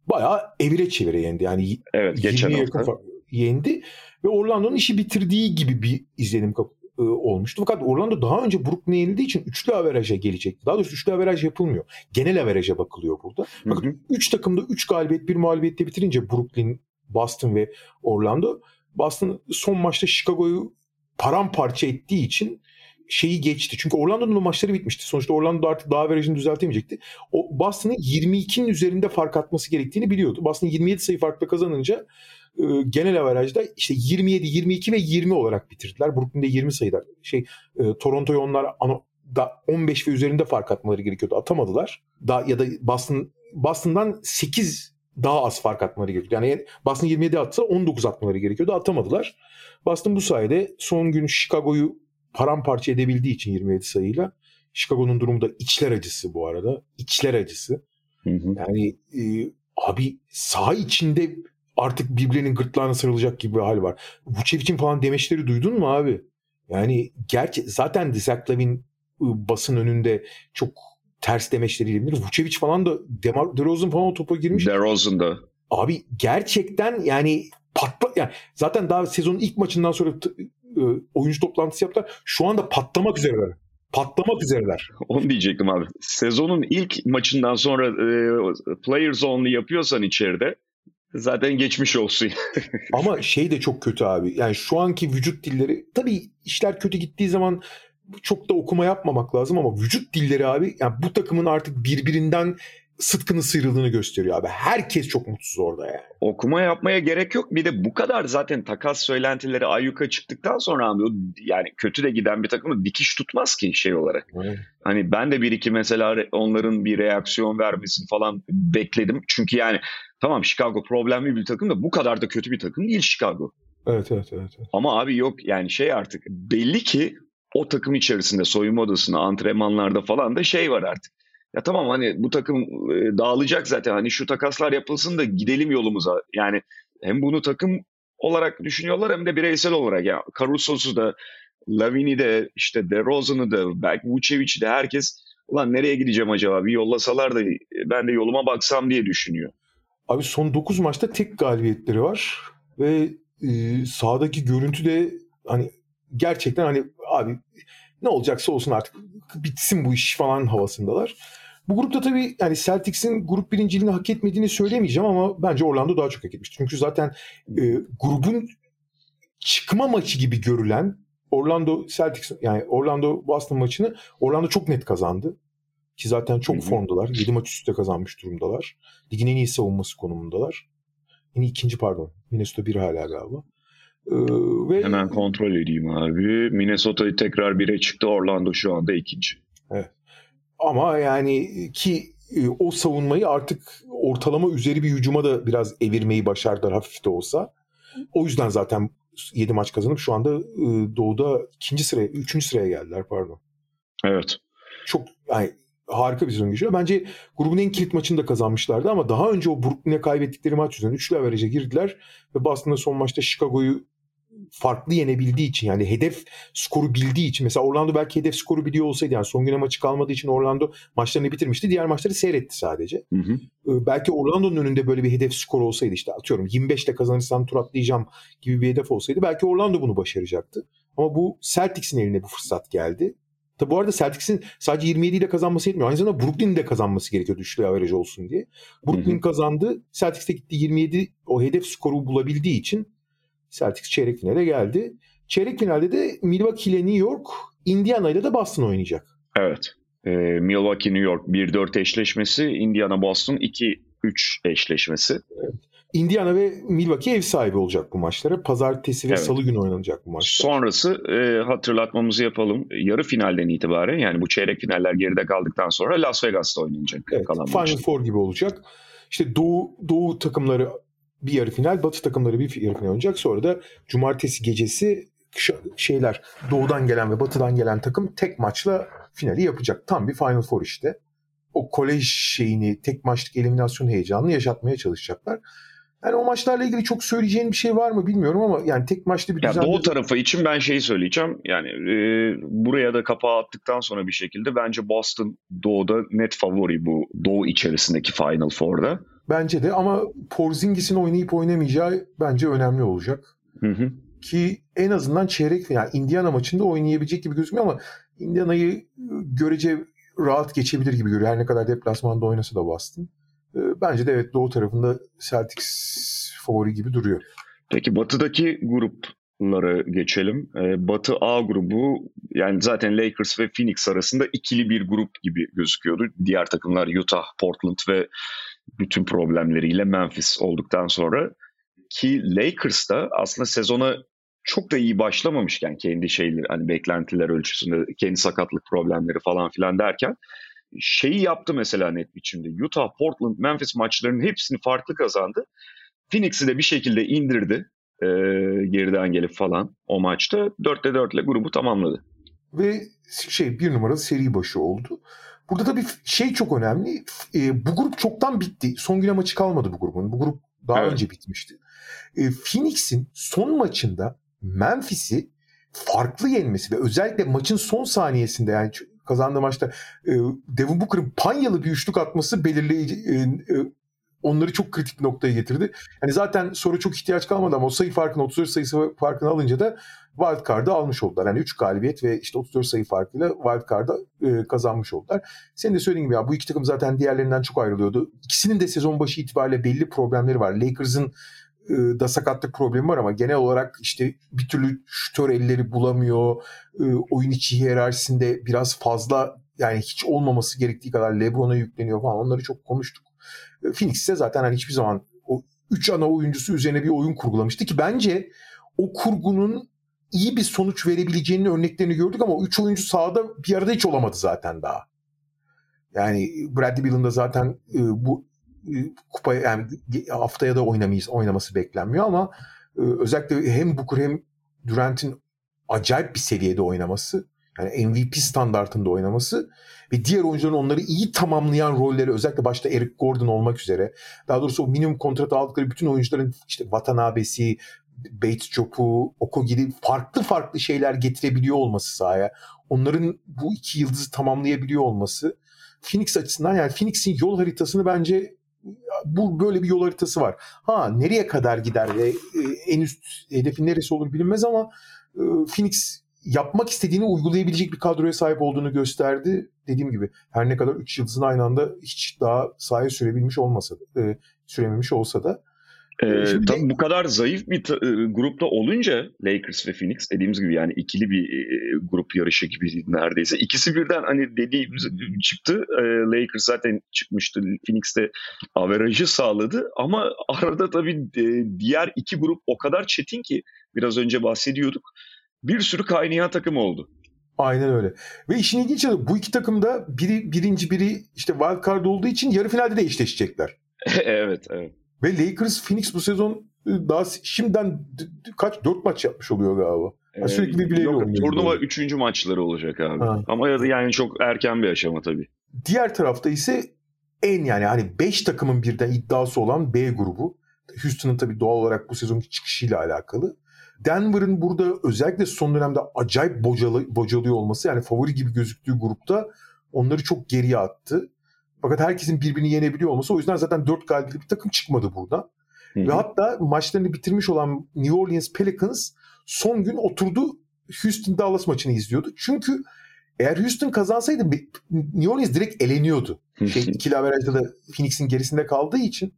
Speaker 3: bayağı evire çevire yendi. Yani
Speaker 2: evet, geçen hafta.
Speaker 3: yendi ve Orlando'nun işi bitirdiği gibi bir izlenim e, olmuştu. Fakat Orlando daha önce Brooklyn'e yenildiği için üçlü averaja gelecekti. Daha doğrusu üçlü averaj yapılmıyor. Genel averaja bakılıyor burada. Fakat hı hı. üç takımda üç galibiyet bir mağlubiyette bitirince Brooklyn, Boston ve Orlando Boston son maçta Chicago'yu paramparça ettiği için şeyi geçti. Çünkü Orlando'nun maçları bitmişti. Sonuçta Orlando artık daha averajını düzeltemeyecekti. O Boston'ın 22'nin üzerinde fark atması gerektiğini biliyordu. Boston 27 sayı farkla kazanınca e, genel averajda işte 27, 22 ve 20 olarak bitirdiler. Brooklyn'de 20 sayıda. Şey e, Toronto'ya onlar ano, da 15 ve üzerinde fark atmaları gerekiyordu. Atamadılar. Da ya da Boston Boston'dan 8 daha az fark atmaları gerekiyordu. Yani Boston 27 atsa 19 atmaları gerekiyordu. Atamadılar. Boston bu sayede son gün Chicago'yu paramparça edebildiği için 27 sayıyla Chicago'nun durumu da içler acısı bu arada. İçler acısı. Hı hı. Yani e, abi saha içinde artık birbirinin gırtlağına sarılacak gibi bir hal var. Vucevic'in falan demeçleri duydun mu abi? Yani gerçi zaten Zach Lavin basın önünde çok ters demeçleriyle bilinir. Vucevic falan da Demar DeRozan falan o topa girmiş.
Speaker 2: DeRozan da.
Speaker 3: Abi gerçekten yani patla yani zaten daha sezonun ilk maçından sonra e, oyuncu toplantısı yaptılar. Şu anda patlamak üzereler. Patlamak üzereler.
Speaker 2: Onu diyecektim abi. Sezonun ilk maçından sonra e, players only yapıyorsan içeride zaten geçmiş olsun.
Speaker 3: Ama şey de çok kötü abi. Yani şu anki vücut dilleri tabii işler kötü gittiği zaman çok da okuma yapmamak lazım ama vücut dilleri abi yani bu takımın artık birbirinden sıtkının sıyrıldığını gösteriyor abi. Herkes çok mutsuz orada yani.
Speaker 2: Okuma yapmaya gerek yok. Bir de bu kadar zaten takas söylentileri ayyuka çıktıktan sonra abi yani kötü de giden bir takımı dikiş tutmaz ki şey olarak. Evet. Hani ben de bir iki mesela onların bir reaksiyon vermesini falan bekledim. Çünkü yani tamam Chicago problemli bir takım da bu kadar da kötü bir takım değil Chicago.
Speaker 3: Evet, evet, evet, evet.
Speaker 2: Ama abi yok yani şey artık belli ki o takım içerisinde soyunma odasında antrenmanlarda falan da şey var artık ya tamam hani bu takım e, dağılacak zaten hani şu takaslar yapılsın da gidelim yolumuza. Yani hem bunu takım olarak düşünüyorlar hem de bireysel olarak. Ya yani Caruso'su da Lavini de işte DeRozan'ı da belki Vucevic'i de herkes ulan nereye gideceğim acaba bir yollasalar da ben de yoluma baksam diye düşünüyor.
Speaker 3: Abi son 9 maçta tek galibiyetleri var ve e, sahadaki görüntü de hani gerçekten hani abi ne olacaksa olsun artık bitsin bu iş falan havasındalar. Bu grupta tabii yani Celtics'in grup birinciliğini hak etmediğini söylemeyeceğim ama bence Orlando daha çok hak etmiş. Çünkü zaten e, grubun çıkma maçı gibi görülen Orlando Celtics yani Orlando Boston maçını Orlando çok net kazandı. Ki zaten çok formdalar. 7 maç üstte kazanmış durumdalar. Ligin en iyi savunması konumundalar. En ikinci pardon. Minnesota bir hala galiba.
Speaker 2: Ee, ve... Hemen kontrol edeyim abi. Minnesota'yı tekrar 1'e çıktı. Orlando şu anda ikinci.
Speaker 3: Evet. Ama yani ki e, o savunmayı artık ortalama üzeri bir hücuma da biraz evirmeyi başardılar hafif de olsa. O yüzden zaten 7 maç kazanıp şu anda e, Doğu'da ikinci sıraya, üçüncü sıraya geldiler pardon.
Speaker 2: Evet.
Speaker 3: Çok yani harika bir sezon geçiyor. Bence grubun en kilit maçını da kazanmışlardı ama daha önce o Brooklyn'e kaybettikleri maç yüzünden üçlü averaj'a girdiler ve Boston'da son maçta Chicago'yu farklı yenebildiği için yani hedef skoru bildiği için mesela Orlando belki hedef skoru biliyor olsaydı yani son güne maçı kalmadığı için Orlando maçlarını bitirmişti. Diğer maçları seyretti sadece. Hı hı. Ee, belki Orlando'nun önünde böyle bir hedef skoru olsaydı işte atıyorum 25 ile kazanırsam tur atlayacağım gibi bir hedef olsaydı belki Orlando bunu başaracaktı. Ama bu Celtics'in eline bu fırsat geldi. Tabi bu arada Celtics'in sadece 27 ile kazanması yetmiyor. Aynı zamanda Brooklyn'in de kazanması gerekiyor üçlü average olsun diye. Brooklyn hı hı. kazandı. Celtics'te gitti 27 o hedef skoru bulabildiği için Celtics çeyrek finale geldi. Çeyrek finalde de Milwaukee ile New York, Indiana ile de Boston oynayacak.
Speaker 2: Evet. Ee, Milwaukee New York 1-4 eşleşmesi, Indiana Boston 2-3 eşleşmesi. Evet.
Speaker 3: Indiana ve Milwaukee ev sahibi olacak bu maçlara. Pazartesi ve evet. salı günü oynanacak bu maçlar.
Speaker 2: Sonrası e, hatırlatmamızı yapalım. Yarı finalden itibaren yani bu çeyrek finaller geride kaldıktan sonra Las Vegas'ta oynanacak
Speaker 3: evet,
Speaker 2: kalan
Speaker 3: Final maçlar. Four gibi olacak. İşte Doğu, Doğu takımları bir yarı final, Batı takımları bir yarı final oynayacak. Sonra da cumartesi gecesi şeyler doğudan gelen ve batıdan gelen takım tek maçla finali yapacak. Tam bir Final Four işte. O kolej şeyini, tek maçlık eliminasyon heyecanını yaşatmaya çalışacaklar. Yani o maçlarla ilgili çok söyleyeceğin bir şey var mı bilmiyorum ama yani tek maçlı bir
Speaker 2: düzen... Doğu tarafı için ben şeyi söyleyeceğim. Yani e, buraya da kapağı attıktan sonra bir şekilde bence Boston Doğu'da net favori bu Doğu içerisindeki Final Four'da.
Speaker 3: Bence de ama Porzingis'in oynayıp oynamayacağı bence önemli olacak. Hı hı. Ki en azından çeyrek yani Indiana maçında oynayabilecek gibi gözüküyor ama Indiana'yı görece rahat geçebilir gibi görüyor. Her ne kadar deplasmanda oynasa da Boston. Ee, bence de evet doğu tarafında Celtics favori gibi duruyor.
Speaker 2: Peki batıdaki gruplara geçelim. Ee, Batı A grubu yani zaten Lakers ve Phoenix arasında ikili bir grup gibi gözüküyordu. Diğer takımlar Utah, Portland ve bütün problemleriyle Memphis olduktan sonra ki Lakers da aslında sezona çok da iyi başlamamışken kendi şeyleri hani beklentiler ölçüsünde kendi sakatlık problemleri falan filan derken şeyi yaptı mesela net biçimde. Utah, Portland, Memphis maçlarının hepsini farklı kazandı. Phoenix'i de bir şekilde indirdi e, geriden gelip falan o maçta. 4'te 4 ile grubu tamamladı.
Speaker 3: Ve şey bir numaralı seri başı oldu. Burada tabii şey çok önemli. E, bu grup çoktan bitti. Son güne maçı kalmadı bu grubun. Bu grup daha evet. önce bitmişti. E, Phoenix'in son maçında Memphis'i farklı yenmesi ve özellikle maçın son saniyesinde yani kazandığı maçta e, Devin Booker'ın panyalı bir üçlük atması belirleyici e, e, onları çok kritik noktaya getirdi. Yani zaten soru çok ihtiyaç kalmadı ama o sayı farkını 34 sayısı farkını alınca da wild card'ı almış oldular. Yani 3 galibiyet ve işte 34 sayı farkıyla wild card'ı e, kazanmış oldular. Senin de söylediğin gibi ya bu iki takım zaten diğerlerinden çok ayrılıyordu. İkisinin de sezon başı itibariyle belli problemleri var. Lakers'ın e, da sakatlık problemi var ama genel olarak işte bir türlü şütör elleri bulamıyor. E, oyun içi hiyerarşisinde biraz fazla yani hiç olmaması gerektiği kadar LeBron'a yükleniyor falan. Onları çok konuştuk. E, Phoenix ise zaten hani hiçbir zaman o üç ana oyuncusu üzerine bir oyun kurgulamıştı ki bence o kurgunun iyi bir sonuç verebileceğinin örneklerini gördük ama o üç oyuncu sahada bir arada hiç olamadı zaten daha. Yani Bradley Beal'ın da zaten bu kupa yani haftaya da oynamayız, oynaması beklenmiyor ama e, özellikle hem Booker hem Durant'in acayip bir seviyede oynaması yani MVP standartında oynaması ve diğer oyuncuların onları iyi tamamlayan rolleri özellikle başta Eric Gordon olmak üzere daha doğrusu o minimum kontrat aldıkları bütün oyuncuların işte Watanabesi, Bates Job'u, Okogi'li farklı farklı şeyler getirebiliyor olması sahaya. Onların bu iki yıldızı tamamlayabiliyor olması Phoenix açısından yani Phoenix'in yol haritasını bence bu böyle bir yol haritası var. Ha nereye kadar gider ve e, en üst hedefi neresi olur bilinmez ama e, Phoenix yapmak istediğini uygulayabilecek bir kadroya sahip olduğunu gösterdi. Dediğim gibi her ne kadar 3 yıldızın aynı anda hiç daha sahaya sürebilmiş olmasa da, e, sürememiş olsa da
Speaker 2: ee, Şimdi tabii bu kadar zayıf bir e, grupta olunca Lakers ve Phoenix dediğimiz gibi yani ikili bir e, grup yarışı gibi neredeyse. İkisi birden hani dediğimiz çıktı. E, Lakers zaten çıkmıştı. Phoenix de averajı sağladı ama arada tabii e, diğer iki grup o kadar çetin ki biraz önce bahsediyorduk. Bir sürü kaynayan takım oldu.
Speaker 3: Aynen öyle. Ve işin ilginç yanı bu iki takım da biri birinci biri işte wild card olduğu için yarı finalde de eşleşecekler.
Speaker 2: evet, evet.
Speaker 3: Ve Lakers Phoenix bu sezon e, daha şimdiden kaç dört maç yapmış oluyor galiba. Yani sürekli birbirleriyle
Speaker 2: Yok, oynuyor. Turnuva böyle. üçüncü maçları olacak abi. Ha. Ama yani çok erken bir aşama tabii.
Speaker 3: Diğer tarafta ise en yani hani 5 takımın birden iddiası olan B grubu. Houston'ın tabii doğal olarak bu sezonki çıkışıyla alakalı. Denver'ın burada özellikle son dönemde acayip bocalı, bocalıyor olması yani favori gibi gözüktüğü grupta onları çok geriye attı. Fakat herkesin birbirini yenebiliyor olması o yüzden zaten 4 galibiyetli bir takım çıkmadı burada. Hı-hı. Ve hatta maçlarını bitirmiş olan New Orleans Pelicans son gün oturdu Houston Dallas maçını izliyordu. Çünkü eğer Houston kazansaydı New Orleans direkt eleniyordu. Şey, ikili averajda da Phoenix'in gerisinde kaldığı için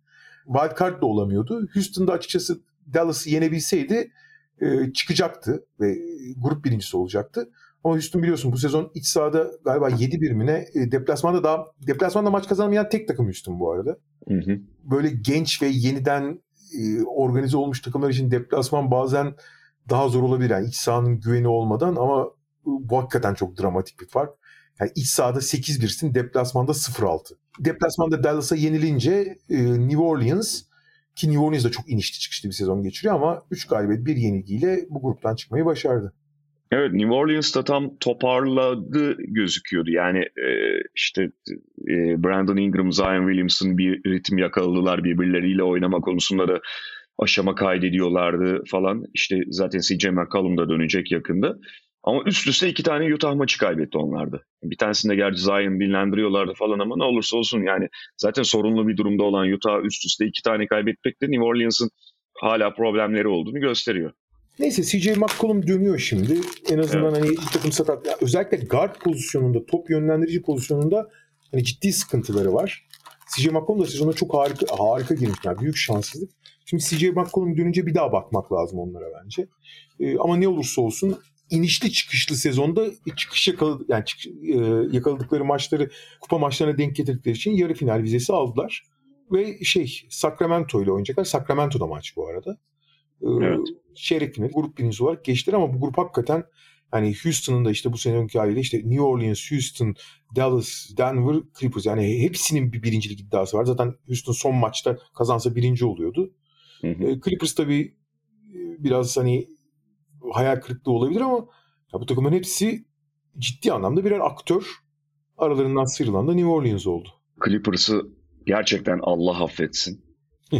Speaker 3: wild card da olamıyordu. Houston'da açıkçası Dallas'ı yenebilseydi e, çıkacaktı ve grup birincisi olacaktı. Ama Houston biliyorsun bu sezon iç sahada galiba 7-1 mi ne? E, deplasmanda daha deplasmanda maç kazanmayan tek takım Houston bu arada. Hı hı. Böyle genç ve yeniden e, organize olmuş takımlar için deplasman bazen daha zor olabilir. Yani iç sahanın güveni olmadan ama bu hakikaten çok dramatik bir fark. Yani iç sahada 8-1'sin deplasmanda 0-6. Deplasmanda Dallas'a yenilince e, New Orleans ki New Orleans da çok inişli çıkışlı bir sezon geçiriyor ama 3 galibiyet bir yenilgiyle bu gruptan çıkmayı başardı.
Speaker 2: Evet New Orleans'ta tam toparladı gözüküyordu. Yani e, işte e, Brandon Ingram, Zion Williamson bir ritim yakaladılar birbirleriyle oynama konusunda da aşama kaydediyorlardı falan. İşte zaten CJ McCollum da dönecek yakında. Ama üst üste iki tane Utah maçı kaybetti onlardı. Bir tanesinde gerçi Zion dinlendiriyorlardı falan ama ne olursa olsun yani zaten sorunlu bir durumda olan Utah üst üste iki tane kaybetmek de New Orleans'ın hala problemleri olduğunu gösteriyor.
Speaker 3: Neyse CJ McCollum dönüyor şimdi. En azından evet. hani bir takım sakat. Özellikle guard pozisyonunda, top yönlendirici pozisyonunda hani ciddi sıkıntıları var. CJ McCollum da sezona çok harika harika girmiş. Yani büyük şanssızlık. Şimdi CJ McCollum dönünce bir daha bakmak lazım onlara bence. Ee, ama ne olursa olsun inişli çıkışlı sezonda çıkış yakaladı, yani çık, e, yakaladıkları maçları kupa maçlarına denk getirdikleri için yarı final vizesi aldılar. Ve şey Sacramento ile oynayacaklar. Sacramento'da maç bu arada. Ee, evet. Çeyrek final grup birincisi olarak geçtiler ama bu grup hakikaten hani Houston'ın da işte bu seneki haliyle işte New Orleans, Houston, Dallas, Denver, Clippers yani hepsinin bir birincilik iddiası var. Zaten Houston son maçta kazansa birinci oluyordu. Hı hı. Clippers tabii biraz hani hayal kırıklığı olabilir ama ya bu takımın hepsi ciddi anlamda birer aktör. Aralarından sıyrılan da New Orleans oldu.
Speaker 2: Clippers'ı gerçekten Allah affetsin.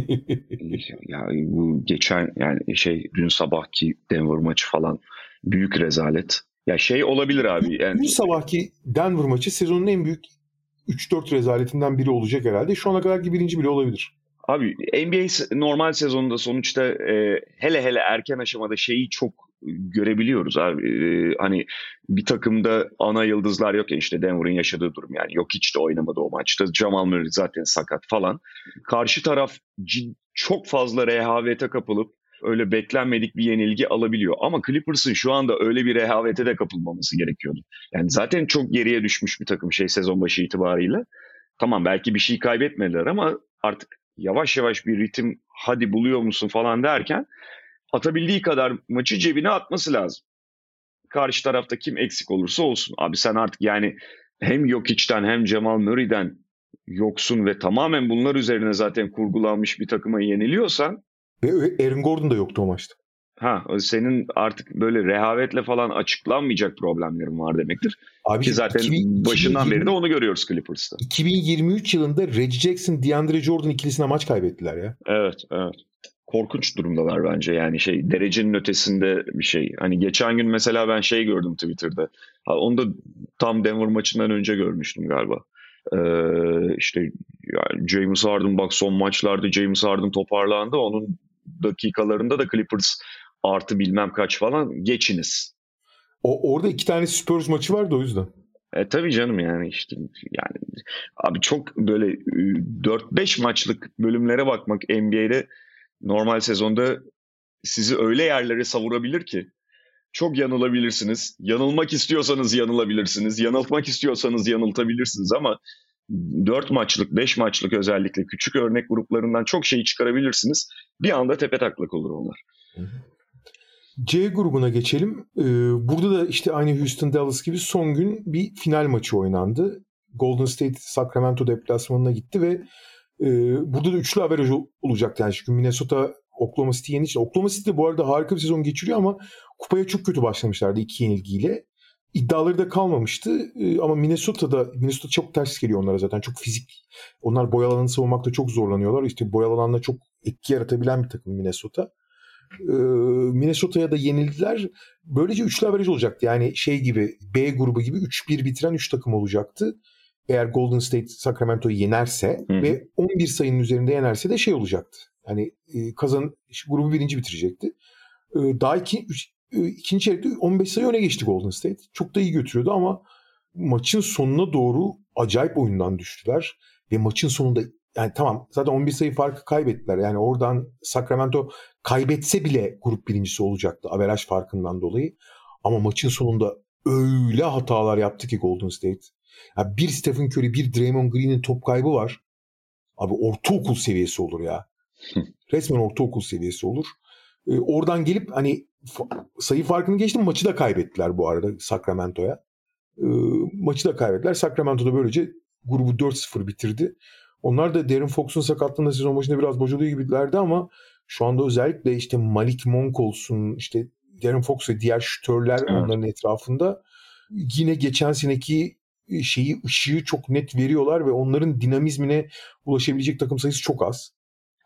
Speaker 2: yani bu geçen yani şey dün sabahki Denver maçı falan büyük rezalet. Ya şey olabilir abi.
Speaker 3: Yani... Dün sabahki Denver maçı sezonun en büyük 3-4 rezaletinden biri olacak herhalde. Şu ana kadarki birinci bile olabilir.
Speaker 2: Abi NBA normal sezonunda sonuçta e, hele hele erken aşamada şeyi çok görebiliyoruz abi. Ee, hani bir takımda ana yıldızlar yok ya işte Denver'ın yaşadığı durum yani yok hiç de oynamadı o maçta. Jamal Murray zaten sakat falan. Karşı taraf cid, çok fazla rehavete kapılıp öyle beklenmedik bir yenilgi alabiliyor. Ama Clippers'ın şu anda öyle bir rehavete de kapılmaması gerekiyordu. Yani zaten çok geriye düşmüş bir takım şey sezon başı itibariyle. Tamam belki bir şey kaybetmediler ama artık yavaş yavaş bir ritim hadi buluyor musun falan derken atabildiği kadar maçı cebine atması lazım. Karşı tarafta kim eksik olursa olsun. Abi sen artık yani hem Jokic'ten hem Cemal Murray'den yoksun ve tamamen bunlar üzerine zaten kurgulanmış bir takıma yeniliyorsan
Speaker 3: ve Aaron Gordon da yoktu o maçta.
Speaker 2: Ha, senin artık böyle rehavetle falan açıklanmayacak problemlerin var demektir. Abi, Ki zaten 2000, başından 2020, beri de onu görüyoruz Clippers'ta.
Speaker 3: 2023 yılında Reggie Jackson, DeAndre Jordan ikilisine maç kaybettiler ya.
Speaker 2: Evet, evet korkunç durumdalar bence yani şey derecenin ötesinde bir şey. Hani geçen gün mesela ben şey gördüm Twitter'da. Onu da tam Denver maçından önce görmüştüm galiba. Ee, işte yani James Harden bak son maçlarda James Harden toparlandı. Onun dakikalarında da Clippers artı bilmem kaç falan geçiniz.
Speaker 3: O orada iki tane Spurs maçı vardı o yüzden.
Speaker 2: E tabii canım yani işte yani abi çok böyle 4-5 maçlık bölümlere bakmak NBA'de normal sezonda sizi öyle yerlere savurabilir ki çok yanılabilirsiniz. Yanılmak istiyorsanız yanılabilirsiniz. Yanıltmak istiyorsanız yanıltabilirsiniz ama 4 maçlık, 5 maçlık özellikle küçük örnek gruplarından çok şey çıkarabilirsiniz. Bir anda tepe taklak olur onlar.
Speaker 3: C grubuna geçelim. Ee, burada da işte aynı Houston Dallas gibi son gün bir final maçı oynandı. Golden State Sacramento deplasmanına gitti ve e, burada da üçlü averaj olacak yani çünkü Minnesota Oklahoma City yeni için. Oklahoma City de bu arada harika bir sezon geçiriyor ama kupaya çok kötü başlamışlardı iki yenilgiyle. İddiaları da kalmamıştı ee, ama Minnesota'da Minnesota çok ters geliyor onlara zaten çok fizik. Onlar boyalı alanı savunmakta çok zorlanıyorlar. İşte boyalı alanda çok etki yaratabilen bir takım Minnesota. Ee, Minnesota'ya da yenildiler. Böylece üçlü averaj olacaktı. Yani şey gibi B grubu gibi 3-1 bitiren 3 takım olacaktı eğer Golden State Sacramento'yu yenerse Hı. ve 11 sayının üzerinde yenerse de şey olacaktı. Yani e, kazan grubu birinci bitirecekti. E, daha iki, üç, e, ikinci çeyrekte 15 sayı öne geçti Golden State. Çok da iyi götürüyordu ama maçın sonuna doğru acayip oyundan düştüler. Ve maçın sonunda yani tamam zaten 11 sayı farkı kaybettiler. Yani oradan Sacramento kaybetse bile grup birincisi olacaktı averaj farkından dolayı. Ama maçın sonunda öyle hatalar yaptı ki Golden State. Ya bir Stephen Curry, bir Draymond Green'in top kaybı var. Abi ortaokul seviyesi olur ya. Resmen ortaokul seviyesi olur. E, oradan gelip hani sayı farkını geçtim maçı da kaybettiler bu arada Sacramento'ya. E, maçı da kaybettiler. Sacramento da böylece grubu 4-0 bitirdi. Onlar da Darren Fox'un sakatlığında sezon başında biraz bocalıyor gibilerdi ama şu anda özellikle işte Malik Monk olsun, işte Darren Fox ve diğer şütörler evet. onların etrafında yine geçen seneki şeyi ışığı çok net veriyorlar ve onların dinamizmine ulaşabilecek takım sayısı çok az.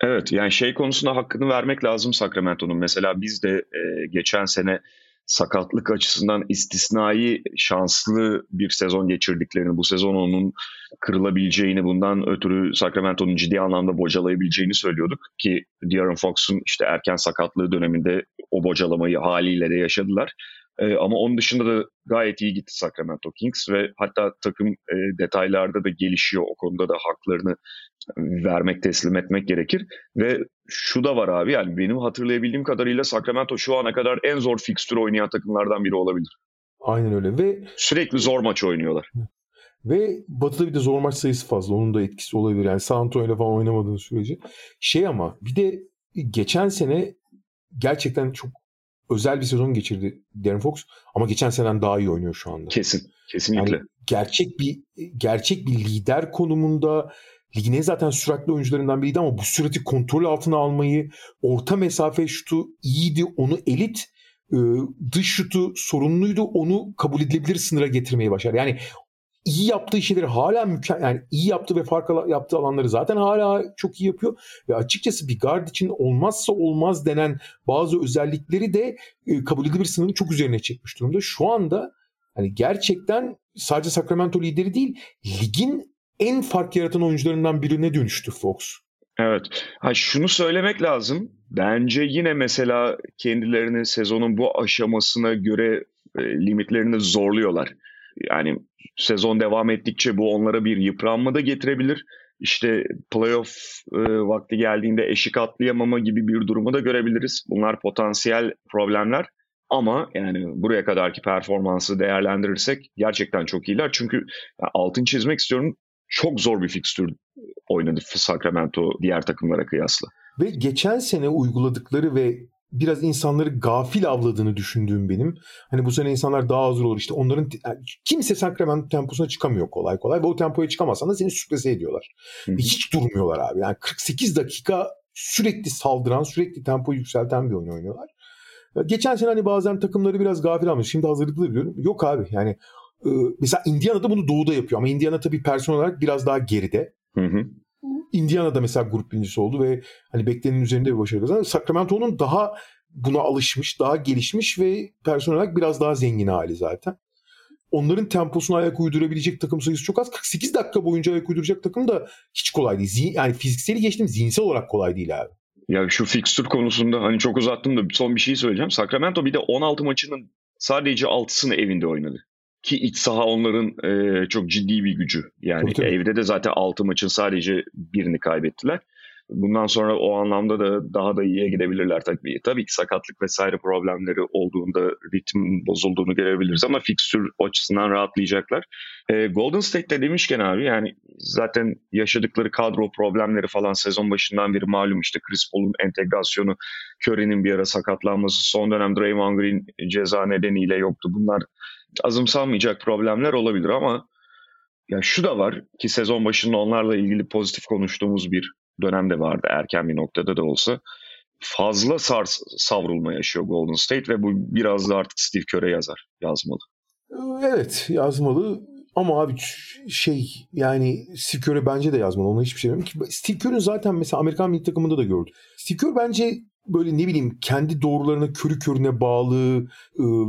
Speaker 2: Evet yani şey konusunda hakkını vermek lazım Sacramento'nun. Mesela biz de e, geçen sene sakatlık açısından istisnai şanslı bir sezon geçirdiklerini, bu sezon onun kırılabileceğini, bundan ötürü Sacramento'nun ciddi anlamda bocalayabileceğini söylüyorduk ki De'Aaron Fox'un işte erken sakatlığı döneminde o bocalamayı haliyle de yaşadılar. E, ama onun dışında da gayet iyi gitti Sacramento Kings ve hatta takım e, detaylarda da gelişiyor. O konuda da haklarını vermek, teslim etmek gerekir. Ve şu da var abi yani benim hatırlayabildiğim kadarıyla Sacramento şu ana kadar en zor fikstür oynayan takımlardan biri olabilir.
Speaker 3: Aynen öyle ve
Speaker 2: sürekli zor maç oynuyorlar.
Speaker 3: Ve Batı'da bir de zor maç sayısı fazla. Onun da etkisi olabilir. Yani San Antonio'yla falan oynamadığın sürece. Şey ama bir de geçen sene gerçekten çok özel bir sezon geçirdi Darren Fox ama geçen seneden daha iyi oynuyor şu anda.
Speaker 2: Kesin. Kesinlikle. Yani
Speaker 3: gerçek bir gerçek bir lider konumunda ligin zaten süratli oyuncularından biriydi ama bu sürati kontrol altına almayı, orta mesafe şutu iyiydi, onu elit, dış şutu sorunluydu, onu kabul edilebilir sınıra getirmeyi başar. Yani iyi yaptığı şeyleri hala mükemmel yani iyi yaptığı ve fark yaptığı alanları zaten hala çok iyi yapıyor ve açıkçası bir guard için olmazsa olmaz denen bazı özellikleri de e, kabul edilebilir sınırın çok üzerine çekmiş durumda. Şu anda hani gerçekten sadece Sacramento lideri değil ligin en fark yaratan oyuncularından birine dönüştü Fox.
Speaker 2: Evet. Ha şunu söylemek lazım. Bence yine mesela kendilerini sezonun bu aşamasına göre e, limitlerini zorluyorlar. Yani sezon devam ettikçe bu onlara bir yıpranma da getirebilir. İşte playoff e, vakti geldiğinde eşik atlayamama gibi bir durumu da görebiliriz. Bunlar potansiyel problemler. Ama yani buraya kadarki performansı değerlendirirsek gerçekten çok iyiler. Çünkü altın çizmek istiyorum çok zor bir fikstür oynadı Sacramento diğer takımlara kıyasla.
Speaker 3: Ve geçen sene uyguladıkları ve biraz insanları gafil avladığını düşündüğüm benim. Hani bu sene insanlar daha hazır olur. İşte onların kimse Sacramento temposuna çıkamıyor kolay kolay. Ve o tempoya çıkamazsan da seni sürpriz ediyorlar. Hı-hı. Hiç durmuyorlar abi. Yani 48 dakika sürekli saldıran, sürekli tempoyu yükselten bir oyun oynuyorlar. Geçen sene hani bazen takımları biraz gafil almış. Şimdi hazırlıklı diyorum. Yok abi yani e, mesela Indiana'da bunu doğuda yapıyor ama Indiana tabii personel olarak biraz daha geride. Hı hı. Indiana'da mesela grup birincisi oldu ve hani beklenenin üzerinde bir başarı kazandı. Sacramento'nun daha buna alışmış, daha gelişmiş ve personel olarak biraz daha zengin hali zaten. Onların temposuna ayak uydurabilecek takım sayısı çok az. 48 dakika boyunca ayak uyduracak takım da hiç kolay değil. Zihin, yani fizikseli geçtim zihinsel olarak kolay değil abi.
Speaker 2: Ya şu fixture konusunda hani çok uzattım da son bir şey söyleyeceğim. Sacramento bir de 16 maçının sadece 6'sını evinde oynadı. Ki iç saha onların e, çok ciddi bir gücü. Yani tabii, evde de zaten 6 maçın sadece birini kaybettiler. Bundan sonra o anlamda da daha da iyiye gidebilirler tabii. Tabii ki sakatlık vesaire problemleri olduğunda ritim bozulduğunu görebiliriz ama fikstür açısından rahatlayacaklar. E, Golden State'te demişken abi yani zaten yaşadıkları kadro problemleri falan sezon başından beri malum işte Chris Paul'un entegrasyonu, Curry'nin bir ara sakatlanması, son dönem Draymond Green ceza nedeniyle yoktu. Bunlar azımsanmayacak problemler olabilir ama ya şu da var ki sezon başında onlarla ilgili pozitif konuştuğumuz bir dönemde vardı erken bir noktada da olsa. Fazla sars savrulma yaşıyor Golden State ve bu biraz da artık Steve Kerr'e yazar, yazmalı.
Speaker 3: Evet yazmalı ama abi şey yani Steve Kerr'e bence de yazmalı. Ona hiçbir şey demiyorum ki. Steve Kerr'ün zaten mesela Amerikan milli takımında da gördük. Steve Kerr bence böyle ne bileyim kendi doğrularına körü körüne bağlı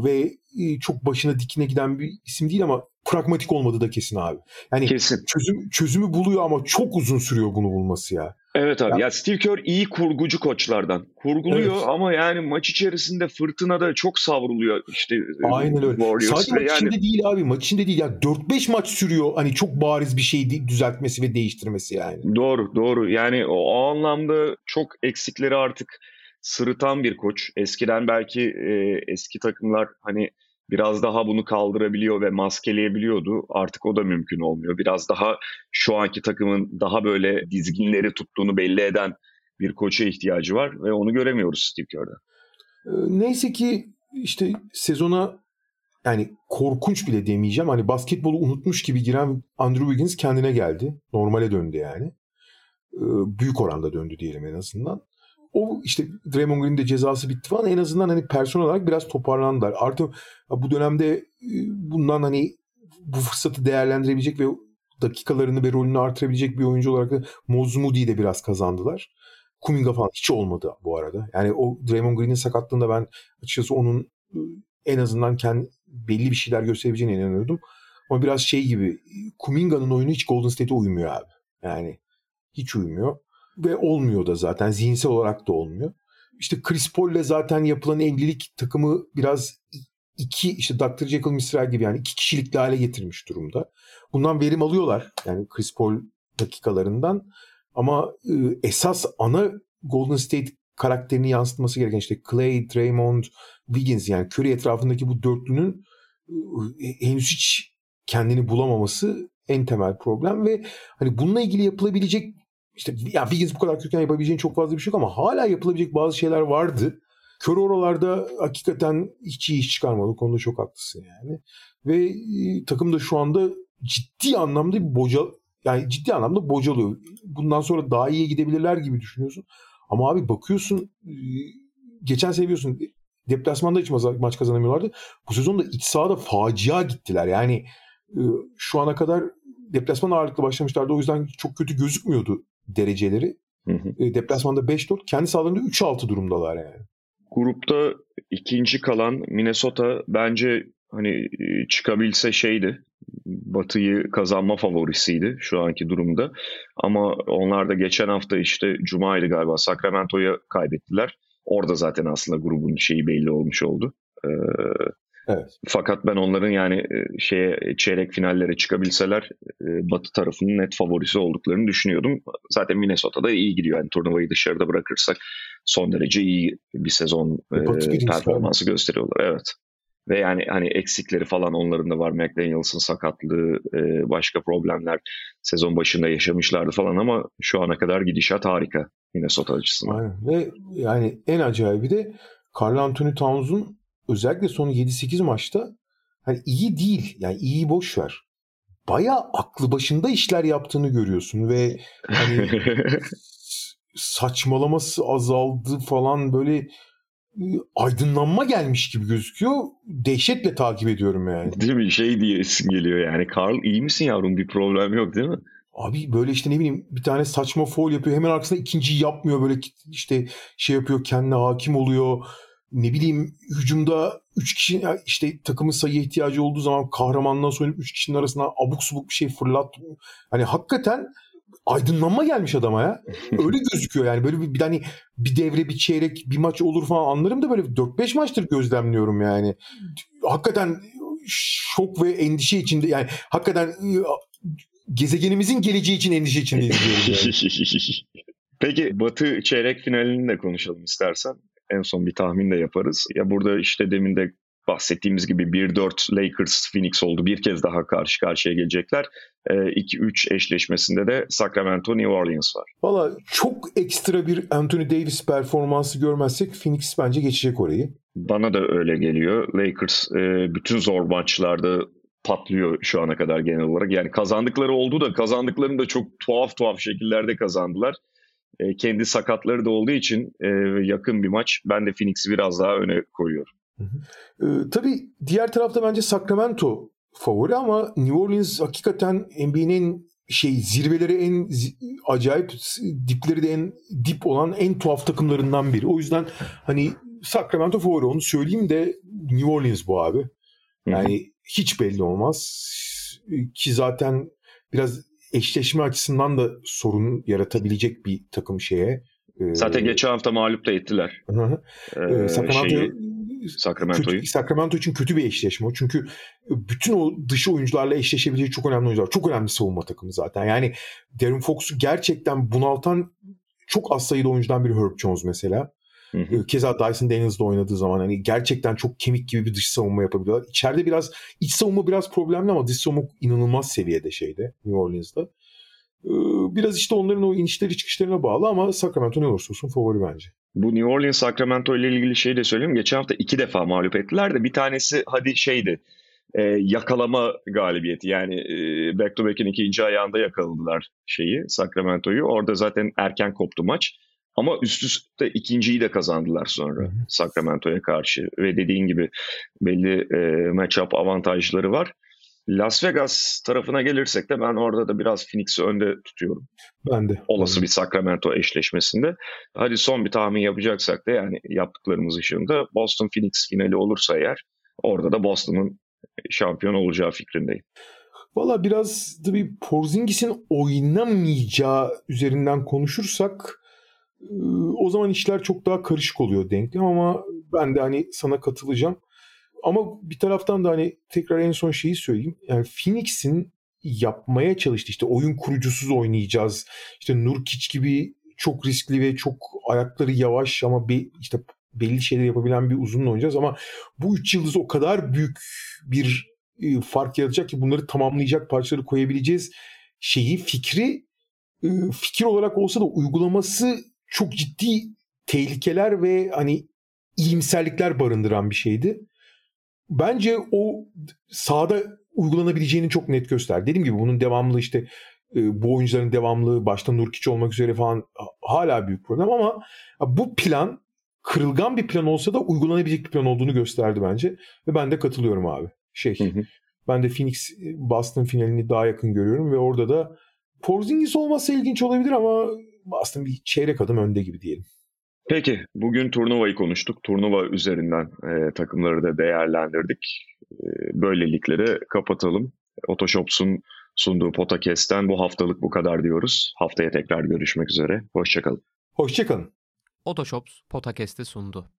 Speaker 3: ve çok başına dikine giden bir isim değil ama pragmatik olmadığı da kesin abi. Yani kesin. çözüm çözümü buluyor ama çok uzun sürüyor bunu bulması ya.
Speaker 2: Evet abi. Ya, ya Steve Kerr iyi kurgucu koçlardan. Kurguluyor evet. ama yani maç içerisinde fırtınada çok savruluyor işte.
Speaker 3: Aynen öyle. Warriors Sadece maç yani... içinde değil abi. Maç içinde değil. Ya 4-5 maç sürüyor. Hani çok bariz bir şey düzeltmesi ve değiştirmesi yani.
Speaker 2: Doğru, doğru. Yani o, o anlamda çok eksikleri artık sırıtan bir koç. Eskiden belki e, eski takımlar hani biraz daha bunu kaldırabiliyor ve maskeleyebiliyordu. Artık o da mümkün olmuyor. Biraz daha şu anki takımın daha böyle dizginleri tuttuğunu belli eden bir koça ihtiyacı var ve onu göremiyoruz Steve Kerr'den.
Speaker 3: Ee, neyse ki işte sezona yani korkunç bile demeyeceğim. Hani basketbolu unutmuş gibi giren Andrew Wiggins kendine geldi. Normale döndü yani. Ee, büyük oranda döndü diyelim en azından. O işte Draymond Green'in de cezası bitti falan. En azından hani personel olarak biraz toparlandılar. Artık bu dönemde e, bundan hani bu fırsatı değerlendirebilecek ve dakikalarını ve rolünü artırabilecek bir oyuncu olarak da Mozmudi'yi de biraz kazandılar. Kuminga falan hiç olmadı bu arada. Yani o Draymond Green'in sakatlığında ben açıkçası onun e, en azından kendi belli bir şeyler gösterebileceğine inanıyordum. Ama biraz şey gibi Kuminga'nın oyunu hiç Golden State'e uymuyor abi. Yani hiç uymuyor. Ve olmuyor da zaten. Zihinsel olarak da olmuyor. İşte Chris Paul'le zaten yapılan evlilik takımı biraz iki işte Dr. Jekyll Mr. Gibi yani iki kişilikli hale getirmiş durumda. Bundan verim alıyorlar. Yani Chris Paul dakikalarından. Ama e, esas ana Golden State karakterini yansıtması gereken işte Clay, Draymond, Wiggins yani Curry etrafındaki bu dörtlünün e, henüz hiç kendini bulamaması en temel problem ve hani bununla ilgili yapılabilecek işte ya Wiggins bu kadar kötü yapabileceğin çok fazla bir şey yok ama hala yapılabilecek bazı şeyler vardı. Kör oralarda hakikaten hiç iyi iş çıkarmadı. O konuda çok haklısın yani. Ve e, takım da şu anda ciddi anlamda bir boca yani ciddi anlamda bocalıyor. Bundan sonra daha iyi gidebilirler gibi düşünüyorsun. Ama abi bakıyorsun e, geçen seviyorsun deplasmanda hiç maç kazanamıyorlardı. Bu sezon da iç sahada facia gittiler. Yani e, şu ana kadar deplasman ağırlıklı başlamışlardı. O yüzden çok kötü gözükmüyordu dereceleri. Hı hı. E, deplasmanda 5-4, kendi sahalarında 3-6 durumdalar yani.
Speaker 2: Grupta ikinci kalan Minnesota bence hani çıkabilse şeydi. Batı'yı kazanma favorisiydi şu anki durumda. Ama onlar da geçen hafta işte Cuma'ydı galiba Sacramento'ya kaybettiler. Orada zaten aslında grubun şeyi belli olmuş oldu. Ee, evet. Fakat ben onların yani e, şeye çeyrek finallere çıkabilseler e, Batı tarafının net favorisi olduklarını düşünüyordum. Zaten Minnesota'da iyi gidiyor. Yani turnuvayı dışarıda bırakırsak son derece iyi bir sezon e, performansı gösteriyorlar. Evet. Ve yani hani eksikleri falan onların da var. McDaniels'ın sakatlığı, e, başka problemler sezon başında yaşamışlardı falan ama şu ana kadar gidişat harika Minnesota açısından.
Speaker 3: Aynen. Ve yani en acayibi de Carl Anthony Towns'un özellikle son 7-8 maçta hani iyi değil. Yani iyi boş ver. Baya aklı başında işler yaptığını görüyorsun ve hani saçmalaması azaldı falan böyle aydınlanma gelmiş gibi gözüküyor. Dehşetle takip ediyorum yani.
Speaker 2: Değil mi? Şey diye isim geliyor yani. Carl iyi misin yavrum? Bir problem yok değil mi?
Speaker 3: Abi böyle işte ne bileyim bir tane saçma foul yapıyor. Hemen arkasında ikinciyi yapmıyor. Böyle işte şey yapıyor kendine hakim oluyor. Ne bileyim hücumda 3 kişi işte takımın sayı ihtiyacı olduğu zaman kahramandan sonra 3 kişinin arasına abuk subuk bir şey fırlat. Hani hakikaten aydınlanma gelmiş adama ya. Öyle gözüküyor yani. Böyle bir, bir hani bir devre, bir çeyrek, bir maç olur falan anlarım da böyle 4-5 maçtır gözlemliyorum yani. Hakikaten şok ve endişe içinde yani hakikaten ıı, gezegenimizin geleceği için endişe içindeyiz
Speaker 2: yani. Peki Batı çeyrek finalini de konuşalım istersen. En son bir tahmin de yaparız. Ya burada işte demin de bahsettiğimiz gibi 1-4 Lakers Phoenix oldu. Bir kez daha karşı karşıya gelecekler. 2-3 ee, eşleşmesinde de Sacramento New Orleans var.
Speaker 3: Valla çok ekstra bir Anthony Davis performansı görmezsek Phoenix bence geçecek orayı.
Speaker 2: Bana da öyle geliyor. Lakers e, bütün zor maçlarda patlıyor şu ana kadar genel olarak. Yani kazandıkları oldu da kazandıklarını da çok tuhaf tuhaf şekillerde kazandılar. E, kendi sakatları da olduğu için e, yakın bir maç. Ben de Phoenix'i biraz daha öne koyuyorum.
Speaker 3: Hı hı. E, tabii diğer tarafta bence Sacramento favori ama New Orleans hakikaten NBA'nin şey zirveleri en acayip dipleri de en dip olan en tuhaf takımlarından biri. O yüzden hani Sacramento favori onu söyleyeyim de New Orleans bu abi. Yani hiç belli olmaz. Ki zaten biraz eşleşme açısından da sorun yaratabilecek bir takım şeye.
Speaker 2: Zaten ee, geçen hafta mağlup da ettiler.
Speaker 3: Hı Ee, Sacramento şeyi,
Speaker 2: Sacramento'yu.
Speaker 3: Kötü, Sacramento için kötü bir eşleşme o. Çünkü bütün o dışı oyuncularla eşleşebileceği çok önemli oyuncular. Çok önemli savunma takımı zaten. Yani Darren Fox'u gerçekten bunaltan çok az sayıda oyuncudan biri Herb Jones mesela. Hı hı. Ee, keza Dyson Daniels'da oynadığı zaman hani gerçekten çok kemik gibi bir dış savunma yapabiliyorlar. İçeride biraz iç savunma biraz problemli ama dış savunma inanılmaz seviyede şeyde New Orleans'da. Ee, biraz işte onların o inişleri çıkışlarına bağlı ama Sacramento ne olursa olsun favori bence.
Speaker 2: Bu New Orleans Sacramento ile ilgili şey de söyleyeyim. Geçen hafta iki defa mağlup ettiler de bir tanesi hadi şeydi e, yakalama galibiyeti. Yani e, back to back'in ikinci ayağında yakaladılar şeyi Sacramento'yu. Orada zaten erken koptu maç. Ama üst üste ikinciyi de kazandılar sonra Sacramento'ya karşı. Ve dediğin gibi belli e, matchup avantajları var. Las Vegas tarafına gelirsek de ben orada da biraz Phoenix'i önde tutuyorum.
Speaker 3: Ben de.
Speaker 2: Olası bir Sacramento eşleşmesinde. Hadi son bir tahmin yapacaksak da yani yaptıklarımız ışığında Boston Phoenix finali olursa eğer orada da Boston'un şampiyon olacağı fikrindeyim.
Speaker 3: Valla biraz da bir Porzingis'in oynamayacağı üzerinden konuşursak o zaman işler çok daha karışık oluyor denklem ama ben de hani sana katılacağım. Ama bir taraftan da hani tekrar en son şeyi söyleyeyim. Yani Phoenix'in yapmaya çalıştı. İşte oyun kurucusuz oynayacağız. İşte Nurkic gibi çok riskli ve çok ayakları yavaş ama be, işte belli şeyler yapabilen bir uzunla oynayacağız ama bu üç yıldız o kadar büyük bir e, fark yaratacak ki bunları tamamlayacak parçaları koyabileceğiz şeyi fikri e, fikir olarak olsa da uygulaması çok ciddi tehlikeler ve hani iyimserlikler barındıran bir şeydi. Bence o sahada uygulanabileceğini çok net göster. Dediğim gibi bunun devamlı işte e, bu oyuncuların devamlı başta Nurkic olmak üzere falan hala büyük problem ama bu plan kırılgan bir plan olsa da uygulanabilecek bir plan olduğunu gösterdi bence. Ve ben de katılıyorum abi. Şey, hı hı. ben de Phoenix Boston finalini daha yakın görüyorum ve orada da Porzingis olmasa ilginç olabilir ama Boston bir çeyrek adım önde gibi diyelim.
Speaker 2: Peki bugün turnuvayı konuştuk. Turnuva üzerinden e, takımları da değerlendirdik. E, böylelikleri kapatalım. Otoshops'un sunduğu Potakest'ten bu haftalık bu kadar diyoruz. Haftaya tekrar görüşmek üzere. Hoşçakalın.
Speaker 3: Hoşçakalın.
Speaker 1: Otoshops Potakest'i sundu.